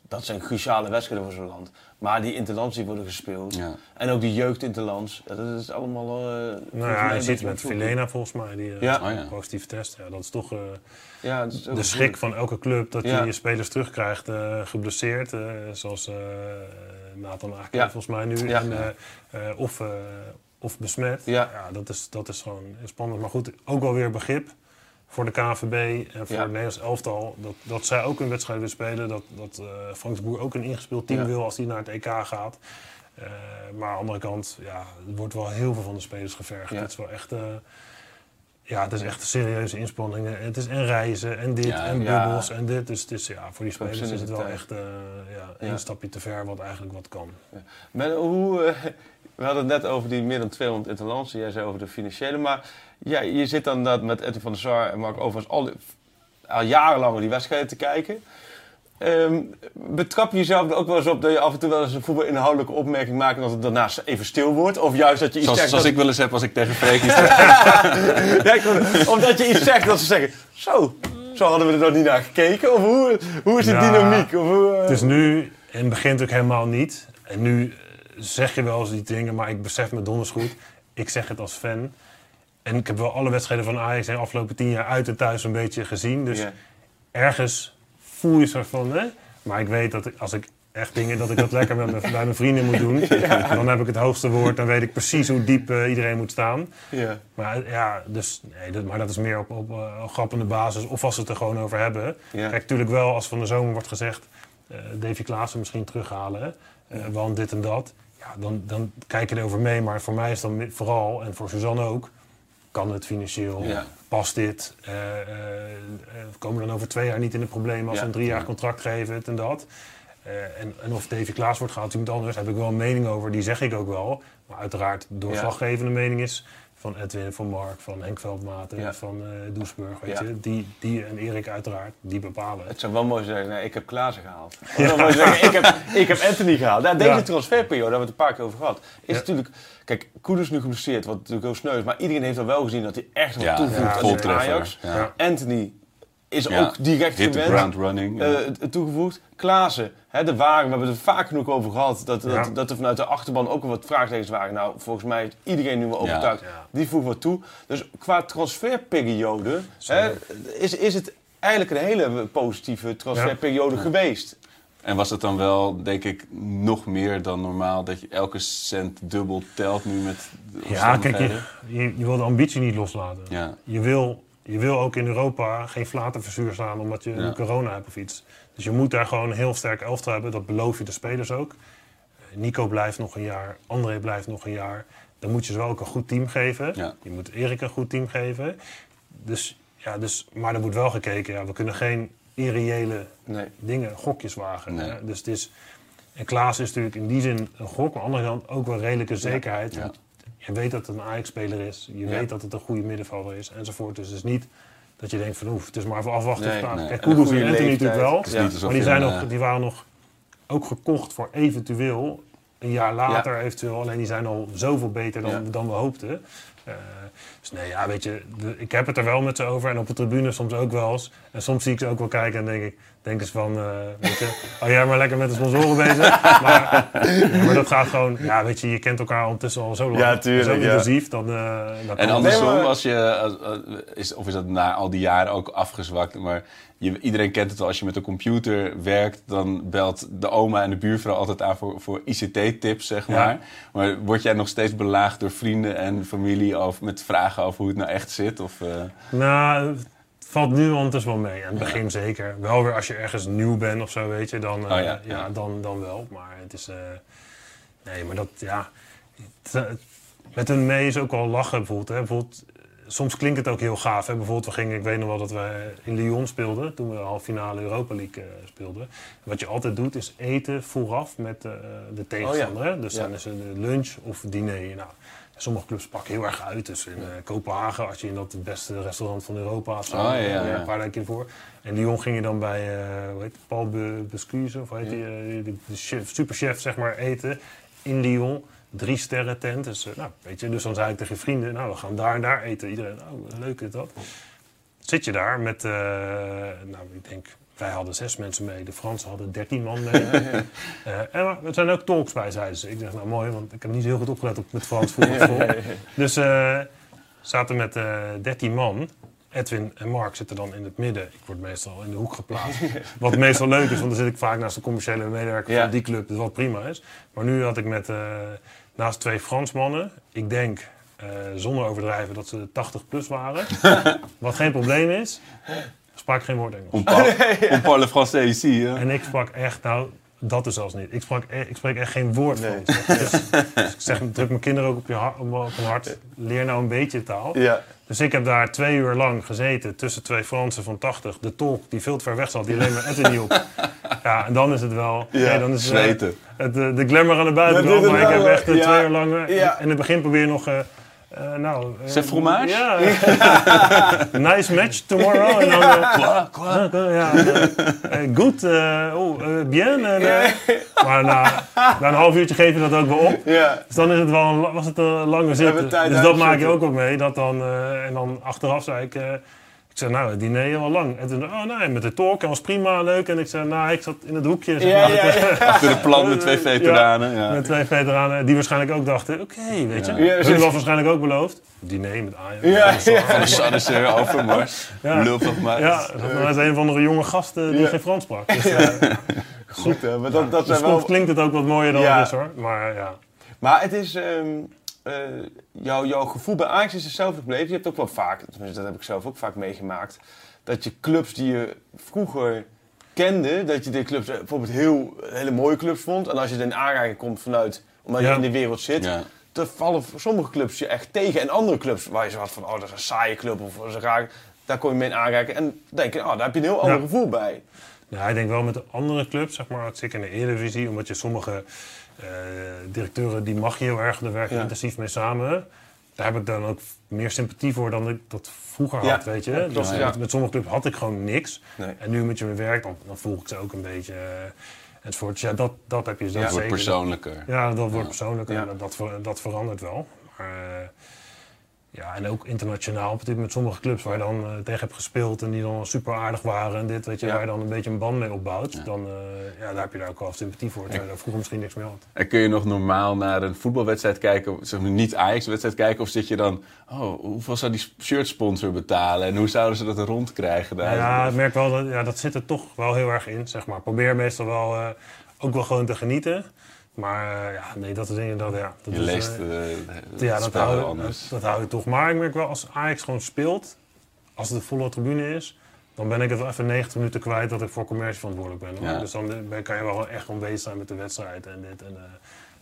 dat zijn cruciale wedstrijden voor zo'n land. Maar die interlands die worden gespeeld, Ja. en ook die jeugdinterlands, ja, dat is allemaal... eh, Nou ja, je ziet met. Filena volgens mij, die eh, Ja. Oh ja. positieve test. Ja, dat is toch... eh, Ja, dat is ook de schrik van elke club dat Ja. je je spelers terugkrijgt eh geblesseerd. eh, zoals eh Nathan Ake Ja. volgens mij nu. Ja. En, eh, eh, of, eh, of besmet. Ja. dat, is, dat is gewoon spannend. Maar goed, ook wel weer begrip voor de KNVB en voor Ja. het Nederlands elftal. Dat, dat zij ook een wedstrijd willen spelen. Dat, dat eh Frank de Boer ook een ingespeeld team Ja. wil als hij naar het EK gaat. Eh, maar aan de andere kant, ja, er wordt wel heel veel van de spelers gevergd. Ja. Het is wel echt... eh, ja, het is echt een serieuze inspanning. En Het is en reizen en dit Ja, en ja. bubbels en dit. Dus het is, ja, voor die spelers is het wel echt ja, Ja. één stapje te ver wat eigenlijk wat kan. Maar hoe, we hadden het net over die meer dan 200 interlands. Jij zei over de financiële. Maar ja, je zit dan dat met Edwin van der Sar en Mark Overigens al, die- al jarenlang die wedstrijden te kijken. Ehm, betrap je jezelf er ook wel eens op dat je af en toe wel eens een voetbalinhoudelijke opmerking maakt en dat het daarna even stil wordt? Of juist dat je iets Zoals, zegt... zoals dat- ik wel eens heb als ik tegen Freek iets *laughs* bedoel, omdat je iets zegt dat ze zeggen, zo, zo hadden we er nog niet naar gekeken. Of hoe, hoe is de Ja, dynamiek? Of hoe, eh, Het is nu, in het begin natuurlijk helemaal niet. En nu zeg je wel eens die dingen, maar ik besef me donders goed. Ik zeg het als fan. En ik heb wel alle wedstrijden van Ajax in de afgelopen tien jaar uit en thuis een beetje gezien. Dus ergens voel je zo van, hè? Maar ik weet dat ik, als ik echt dingen, dat ik dat lekker met mijn, bij mijn vrienden moet doen. Dan heb ik het hoogste woord, dan weet ik precies hoe diep eh, iedereen moet staan. Maar eh, ja, dus, nee, dat, maar dat is meer op, op eh, grappende basis. Of als ze het er gewoon over hebben. Kijk, natuurlijk wel als van de zomer wordt gezegd... eh Davy Klaassen misschien terughalen, want dit en dat. Ja, dan, dan kijk je erover mee. Maar voor mij is dan vooral, en voor Suzanne ook... kan het financieel, Ja. past dit? eh, komen we dan over twee jaar niet in de problemen... als we een drie jaar contract geven, dit en dat... Eh, en, en of Davy Klaas wordt gehaald, iemand anders, heb ik wel een mening over. Die zeg ik ook wel. Maar uiteraard de doorslaggevende mening is van Edwin, van Mark, van Henk Veldmaten, Ja. van eh Doesburg. Weet Ja. je? Die, die en Erik uiteraard, die bepalen. Het zou wel mooi zijn, nee, ik heb Klaassen gehaald. *laughs* Mooi zeggen, ik heb, ik heb Anthony gehaald. Nou, deze Ja. transferperiode, daar hebben we het een paar keer over gehad. Is Ja. natuurlijk, kijk, Koeders nu geblesseerd, wat natuurlijk heel sneu is. Maar iedereen heeft al wel gezien dat hij echt wat Ja, toevoegt ja, aan. Ajax. Ja. Ja. Anthony is Ja. ook direct Hit gewend. ground running. eh, toegevoegd. Klaassen, hè, de wagen, we hebben het er vaak genoeg over gehad. Dat, dat, Ja. dat er vanuit de achterban ook wel wat vraagtekens waren. Nou, volgens mij is iedereen nu wel overtuigd. Ja. Die voegt wat toe. Dus qua transferperiode hè, is, is het eigenlijk een hele positieve transferperiode geweest. En was het dan wel, denk ik, nog meer dan normaal dat je elke cent dubbel telt nu met de Ja, kijk, je, je, je wil de ambitie niet loslaten. Ja. Je, wil, je wil ook in Europa geen flatenverzuur slaan omdat je Ja. nu corona hebt of iets. Dus je moet daar gewoon een heel sterk elftal hebben. Dat beloof je de spelers ook. Eh, Nico blijft nog een jaar, André blijft nog een jaar. Dan moet je ze wel ook een goed team geven. Ja. Je moet Erik een goed team geven. Dus, ja, dus, maar er wordt wel gekeken. Ja, we kunnen geen irreële Nee. dingen, gokjes wagen. Nee. Dus het is, en Klaas is natuurlijk in die zin een gok, maar aan de andere kant ook wel redelijke zekerheid. Ja. Je weet dat het een Ajax-speler is, je Ja. weet dat het een goede middenvelder is, enzovoort. Dus het is niet dat je denkt van oef, het is maar even afwachten. Nee, nee. Kijk, En Kudus en Anthony leeftijd. natuurlijk wel, maar die, zijn een, nog, eh, die waren nog ook gekocht voor eventueel een jaar later eventueel. Alleen die zijn al zoveel beter dan, Ja. dan we hoopten. Eh, dus nee, ja, weet je, de- ik heb het er wel met ze over. En op de tribune soms ook wel eens. En soms zie ik ze ook wel kijken en denk ik, denk eens van, eh, weet je, oh jij maar lekker met de sponsoren bezig. *laughs* Maar, ja, maar dat gaat gewoon, ja, weet je, je kent elkaar ondertussen al zo lang. Ja, tuurlijk, Zo ja. intensief. Dan, eh, dan En andersom, Nee, maar- als je, als- als- is, of is dat na al die jaren ook afgezwakt, maar je, iedereen kent het wel, als je met een computer werkt, dan belt de oma en de buurvrouw altijd aan voor, voor ICT-tips, zeg Ja. maar. Maar word jij nog steeds belaagd door vrienden en familie over, met vragen over hoe het nou echt zit? Of, eh, Nou, valt nu ondertussen wel mee. Aan het begin zeker. Wel weer als je ergens nieuw bent of zo, weet je, dan, eh, Oh ja, ja. Dan, dan wel. Maar het is... eh, nee, maar dat, ja... het, eh, met hun mee is ook wel lachen bijvoorbeeld. Hè. bijvoorbeeld eh, soms klinkt het ook heel gaaf. Hè. Bijvoorbeeld, we gingen, ik weet nog wel dat we in Lyon speelden. Toen we halve finale Europa League eh, speelden. Wat je altijd doet, is eten vooraf met eh, de tegenstander. hè. Dus Ja. dan is een lunch of diner. Nou, sommige clubs pakken heel erg uit. Dus in eh, Kopenhagen, als je in dat het beste restaurant van Europa of zo, Oh, ja, eh, ja. een paar dagen ervoor. En Lyon ging je dan bij, eh hoe heet het, Paul Be- Bescuze, of heet die, eh, de chef, superchef, zeg maar, eten in Lyon. Drie sterren tent. Dus, eh, nou, weet je, dus dan zei ik tegen je vrienden, nou, we gaan daar en daar eten. Iedereen, oh, leuk is dat. Zit je daar met, eh, nou, ik denk, wij hadden zes mensen mee. De Fransen hadden dertien man mee. *laughs* Eh, en er zijn ook talks bij, zeiden ze. Ik zeg, nou mooi, want ik heb niet heel goed opgelet op met Frans voetbal. *laughs* Dus eh zaten met 13 man. Edwin en Mark zitten dan in het midden. Ik word meestal in de hoek geplaatst. *laughs* Wat meestal leuk is, want dan zit ik vaak naast de commerciële medewerker Ja. van die club. Dus wat prima is. Maar nu had ik met naast twee Fransmannen. Ik denk, eh, zonder overdrijven, dat ze 80 plus waren. *laughs* wat geen probleem is. Sprak geen woord Engels. on parle, on parle français ici, hè? En ik sprak echt, nou, dat is zelfs niet. Ik, sprak, e- ik spreek echt geen woord Nee. Frans. Dus, *laughs* dus ik zeg, druk mijn kinderen ook op je hart, op hun hart. Leer nou een beetje taal. Ja. Dus ik heb daar twee uur lang gezeten tussen twee Fransen van 80. De tolk die veel te ver weg zat, die alleen maar niet op. *laughs* Ja, en dan is het wel... Ja, nee, dan is het, eh, Zweten. het, eh, de glamour aan de buitenkant. Het maar ik heb echt eh, ja. twee uur lang... Ja. In het begin probeer je nog... eh, eh, nou, eh, C'est fromage? Ja. *laughs* *laughs* nice match tomorrow. En dan, eh, Quoi, quoi? ja, ja, eh, eh, goed, eh, oh, eh, bien. En, eh, maar na, na een half uurtje geef je dat ook wel op. Ja. Dus dan is het wel een, was het een lange zit. Hebben we tijd Dus dat maak je ook ook mee. Dat dan, eh, en dan achteraf zei ik... eh, ik zei, nou, het diner wel lang. En toen, oh nee, met de talk, en was prima, leuk. En ik zei, nou, ik zat in het hoekje. zeg Ja, maar, ja, ja. *laughs* Achter het plan met twee veteranen. Ja. Met twee veteranen, die waarschijnlijk ook dachten, oké, weet je. Ja. Hun was waarschijnlijk ook beloofd. Diner met Ajax. Ja, ja. Van de Sarneser Overmars. Ja. Lul van mij. Ja, dat was een van de jonge gasten die Ja. geen Frans sprak. Dus, eh, Goed, hè. Maar dat, dat dus zijn wel... klinkt het ook wat mooier dan Ja. het is hoor. Maar ja. Maar het is... ehm, eh, jouw, jouw gevoel bij Ajax is hetzelfde gebleven. Je hebt ook wel vaak, tenminste dat heb ik zelf ook vaak meegemaakt, dat je clubs die je vroeger kende, dat je de clubs bijvoorbeeld heel, hele mooie clubs vond. En als je er in aanraking komt vanuit, omdat je in die wereld zit, Ja. dan vallen sommige clubs je echt tegen. En andere clubs waar je zo had van, oh dat is een saaie club of dat is een raar, daar kom je mee in aanraking. En dan denk je, oh daar heb je een heel ander Ja. gevoel bij. Ja, ik denk wel met de andere clubs, zeg maar, zeker in de Eredivisie, omdat je sommige eh, directeuren, die mag je heel erg, daar werk je Ja. intensief mee samen. Daar heb ik dan ook meer sympathie voor dan ik dat vroeger Ja, had, weet je. ja, dus ja. met, met sommige clubs had ik gewoon niks. Nee. En nu met je werk, dan, dan volg ik ze ook een beetje. Uh, enzovoort. Dus ja, dat, dat heb je zo Het wordt persoonlijker. Ja, dat wordt persoonlijker dat, dat, ver- dat verandert wel. Maar, eh, ja, en ook internationaal natuurlijk met sommige clubs waar je dan eh, tegen hebt gespeeld en die dan super aardig waren en dit, weet je, Ja. waar je dan een beetje een band mee opbouwt, dan eh, ja, daar heb je daar ook wel sympathie voor, terwijl je daar vroeger misschien niks mee had. En kun je nog normaal naar een voetbalwedstrijd kijken, zeg maar niet Ajax-wedstrijd kijken, of zit je dan, oh, hoeveel zou die shirtsponsor betalen en hoe zouden ze dat er rond krijgen? Daar? Ja, ik merk wel dat ja, dat zit er toch wel heel erg in, zeg maar. Probeer meestal wel eh, ook wel gewoon te genieten. Maar eh, ja, nee, dat is dat, ja. Dat je is, leest eh, eh, het ja, dat hou, anders. dat, dat hou je toch. Maar ik merk wel, als Ajax gewoon speelt, als het een volle tribune is, dan ben ik het wel even 90 minuten kwijt dat ik voor commercie verantwoordelijk ben. Ja. Dus dan ben, kan je wel echt bezig zijn met de wedstrijd en dit. En,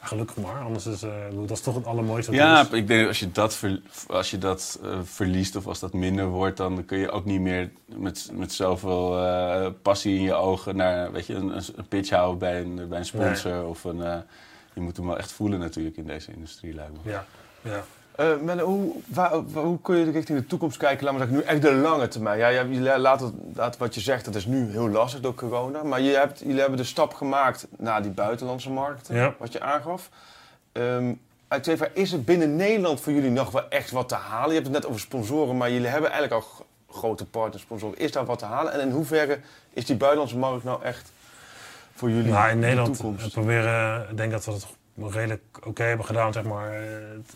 gelukkig maar, anders is eh, dat is toch het allermooiste. er Ja, is. ik denk als je dat, ver- als je dat eh, verliest of als dat minder wordt, dan kun je ook niet meer met, met zoveel eh, passie in je ogen naar weet je, een, een pitch houden bij een, bij een sponsor. Of een, je moet hem wel echt voelen natuurlijk in deze industrie, lijkt me. ja, ja. Eh, hoe, waar- hoe kun je richting de toekomst kijken? Laat maar zeggen, nu echt de lange termijn. Ja, laten, laten wat je zegt, dat is nu heel lastig door corona. Maar je hebt, jullie hebben de stap gemaakt naar die buitenlandse markten, Ja. wat je aangaf. Ehm uit twee is er binnen Nederland voor jullie nog wel echt wat te halen? Je hebt het net over sponsoren, maar jullie hebben eigenlijk al grote partners, sponsoren. Is daar wat te halen? En in hoeverre is die buitenlandse markt nou echt voor jullie Nou, in de Nederland toekomst? we proberen, ik denk dat we het redelijk oké hebben gedaan, zeg maar, eh,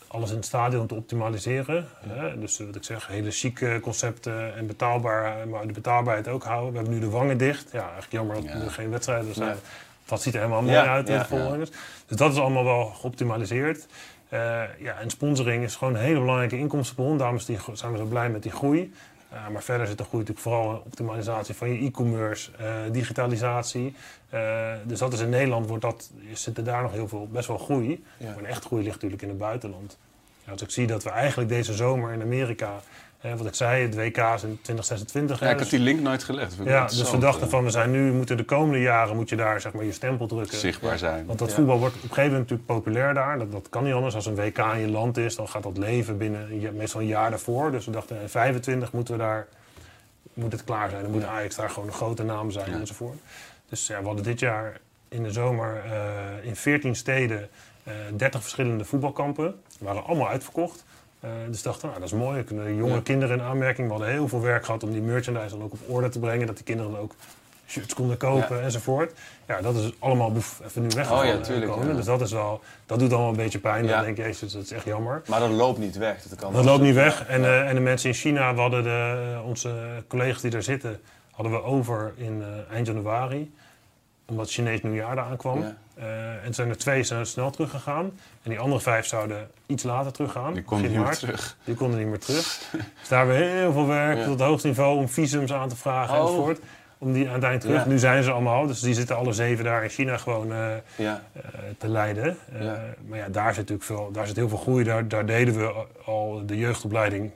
alles in het stadion te optimaliseren. Hè? Dus eh, wat ik zeg, hele chique concepten en betaalbaar, maar de betaalbaarheid ook houden. We hebben nu de wangen dicht. Ja, eigenlijk jammer dat er geen wedstrijden zijn. Dat ziet er helemaal mooi uit in de. Dus dat is allemaal wel geoptimaliseerd. Eh, ja, en sponsoring is gewoon een hele belangrijke inkomstenbron. Daarom zijn we zo blij met die groei. Eh, maar verder zit de groei natuurlijk vooral optimalisatie van je e-commerce, eh, digitalisatie. Eh, dus dat is in Nederland, wordt dat, zit er daar nog heel veel, best wel groei. Ja. Maar een echt groei ligt natuurlijk in het buitenland. Ja, als ik zie dat we eigenlijk deze zomer in Amerika, hè, wat ik zei, het WK is in 2026. Ja, hè, ik heb dus- die link nooit gelegd. Ja, dus we dachten eh, van, we zijn nu, moeten de komende jaren moet je daar zeg maar, je stempel drukken. zichtbaar zijn. Want dat Ja. voetbal wordt op een gegeven moment natuurlijk populair daar. Dat, dat kan niet anders. Als een WK in je land is, dan gaat dat leven binnen ja- meestal een jaar daarvoor. Dus we dachten, in 25 moeten we daar, moet het klaar zijn. Dan moet Ajax daar gewoon een grote naam zijn Ja. enzovoort. Dus ja, we hadden dit jaar in de zomer eh, in 14 steden eh 30 verschillende voetbalkampen. Die waren allemaal uitverkocht. Eh, dus dachten, nou, dat is mooi. Dan kunnen jonge Ja. kinderen in aanmerking. We hadden heel veel werk gehad om die merchandise dan ook op orde te brengen. Dat die kinderen dan ook shirts konden kopen enzovoort. Ja, dat is allemaal boef, even nu weggevallen. Oh ja, tuurlijk, ja. Dus dat is wel, dat doet allemaal een beetje pijn. Dan denk je, jezus, dat is echt jammer. Maar dat loopt niet weg. Dat, kan Dat loopt niet weg. En, eh, en de mensen in China, we hadden de, eh, onze collega's die daar zitten, hadden we over in eh, eind januari. Omdat Chinees nieuwjaar daar aankwam. Eh, en zijn er twee zijn snel teruggegaan. En die andere vijf zouden iets later teruggaan. Die begin niet meer terug. Die konden niet meer terug. *laughs* dus daar hebben we heel veel werk Ja. tot het hoogste niveau om visums aan te vragen Oh. enzovoort. Om die uiteindelijk terug. Ja. Nu zijn ze allemaal, dus die zitten alle zeven daar in China gewoon eh, Ja. eh, te leiden. Eh. Maar ja, daar zit natuurlijk veel, daar zit heel veel groei. Daar, daar deden we al de jeugdopleiding.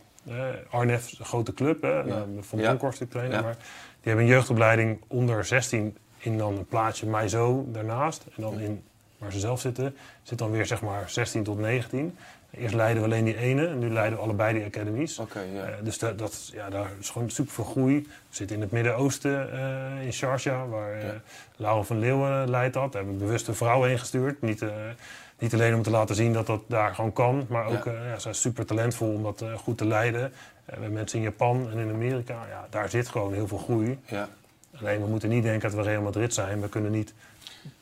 Arnef, een grote club, hè, van. Bronkhorst ik trainer. Ja. Maar die hebben een jeugdopleiding onder 16 in dan een plaatsje Maizo daarnaast. En dan in waar ze zelf zitten, zit dan weer zeg maar 16 tot 19. Eerst leiden we alleen die ene en nu leiden we allebei die academies. Oké, ja. Eh, dus dat, dat, ja, daar is gewoon super veel groei. We zitten in het Midden-Oosten, eh, in Sharjah, waar eh Ja. Laura van Leeuwen leidt dat. Daar hebben we bewust een vrouw heen gestuurd. Niet, niet alleen om te laten zien dat dat daar gewoon kan, maar ook, Ja. ja. zij is super talentvol om dat goed te leiden. We hebben mensen in Japan en in Amerika, ja, daar zit gewoon heel veel groei. ja. Alleen we moeten niet denken dat we Real Madrid zijn. We kunnen niet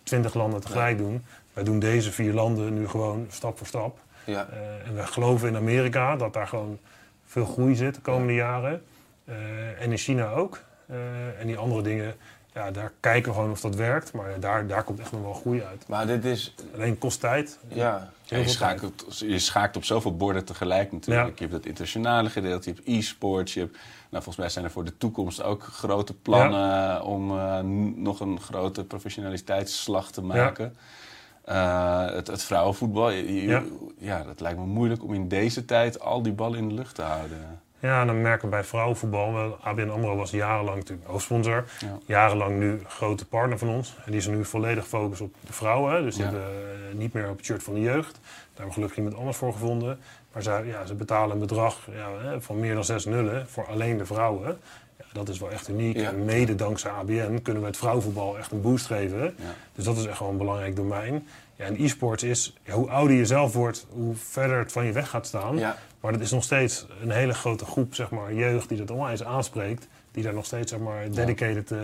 twintig landen tegelijk doen. Wij doen deze vier landen nu gewoon stap voor stap. ja. Eh, en we geloven in Amerika dat daar gewoon veel groei zit de komende jaren. Eh, en in China ook. Eh, en die andere dingen, ja, daar kijken we gewoon of dat werkt. Maar daar, daar komt echt nog wel groei uit. Maar dit is... Alleen kost tijd. Ja. Je, schakelt, je schaakt op zoveel borden tegelijk natuurlijk. Ja. Je hebt het internationale gedeelte, je hebt e-sports. Je hebt, nou, volgens mij zijn er voor de toekomst ook grote plannen om eh, nog een grote professionaliteitsslag te maken. Eh, het, het vrouwenvoetbal, je- Ja. ja. dat lijkt me moeilijk om in deze tijd al die ballen in de lucht te houden. Ja, en dan merken we bij vrouwenvoetbal. wel, ABN AMRO was jarenlang natuurlijk hoofdsponsor. Ja. Jarenlang nu grote partner van ons. En die is nu volledig gefocust op de vrouwen. Dus die Ja. hebben eh, niet meer op het shirt van de jeugd. Daar hebben we gelukkig iemand anders voor gevonden. Maar zij, ja, ze betalen een bedrag ja, van meer dan zes nullen voor alleen de vrouwen. Ja, dat is wel echt uniek. Ja. En mede dankzij ABN kunnen we het vrouwenvoetbal echt een boost geven. Dus dat is echt gewoon een belangrijk domein. Ja, en e-sports is, hoe ouder je zelf wordt, hoe verder het van je weg gaat staan. Maar dat is nog steeds een hele grote groep, zeg maar, jeugd die dat onwijs aanspreekt. Die daar nog steeds, zeg maar, dedicated eh,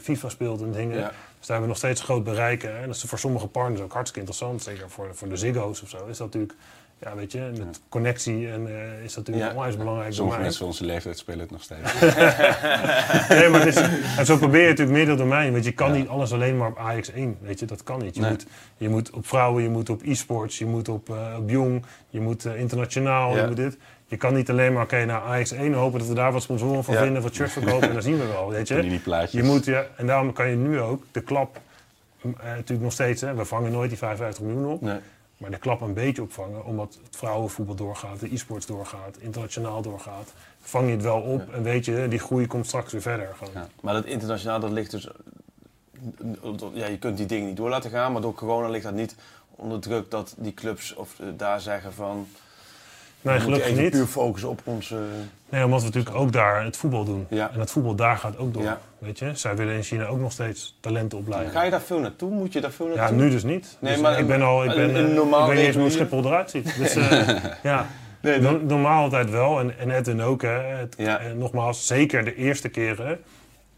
FIFA speelt en dingen. Dus daar hebben we nog steeds groot bereiken. En dat is voor sommige partners ook hartstikke interessant. Zeker voor, voor de Ziggo's of zo is dat natuurlijk, ja, weet je, met connectie en eh, is dat natuurlijk onwijs belangrijk Sommige mensen van onze leeftijd spelen het nog steeds. *laughs* Nee, maar het is, en zo probeer je natuurlijk meerdere domein. Want je kan niet alles alleen maar op Ajax 1. Weet je, dat kan niet. Je, Nee. moet, je moet op vrouwen, je moet op e-sports, je moet op, eh, op jong, je moet eh, internationaal, je moet dit. Je kan niet alleen maar, oké, naar Ajax 1 hopen dat we daar wat sponsoren van vinden, wat shirts verkopen *laughs* en dan zien we wel, weet je. Plaatjes. Je moet, ja, en daarom kan je nu ook de klap, natuurlijk nog steeds, hè, we vangen nooit die 55 miljoen op. Nee. Maar de klap een beetje opvangen, omdat het vrouwenvoetbal doorgaat, de e-sports doorgaat, internationaal doorgaat. Vang je het wel op en weet je, die groei komt straks weer verder. Ja. Maar dat internationaal, dat ligt dus... Ja, je kunt die dingen niet door laten gaan, maar door corona ligt dat niet onder druk dat die clubs of eh, daar zeggen van... Nee, we moeten gelukkig niet. puur focussen op onze... Nee, omdat we natuurlijk ook daar het voetbal doen. Ja. En het voetbal daar gaat ook door. Ja. Weet je? Zij willen in China ook nog steeds talenten opleiden. Ga je daar veel naartoe? Moet je daar veel naartoe? Ja, nu dus niet. Nee, Dus maar ik ben al, ik ben, een eh, normaal ik weet niet eens hoe Schiphol eruit ziet. Dus eh, *laughs* ja, Nee, no- normaal altijd wel. En, en Edwin ook. Hè. Het, Ja. en nogmaals, zeker de eerste keren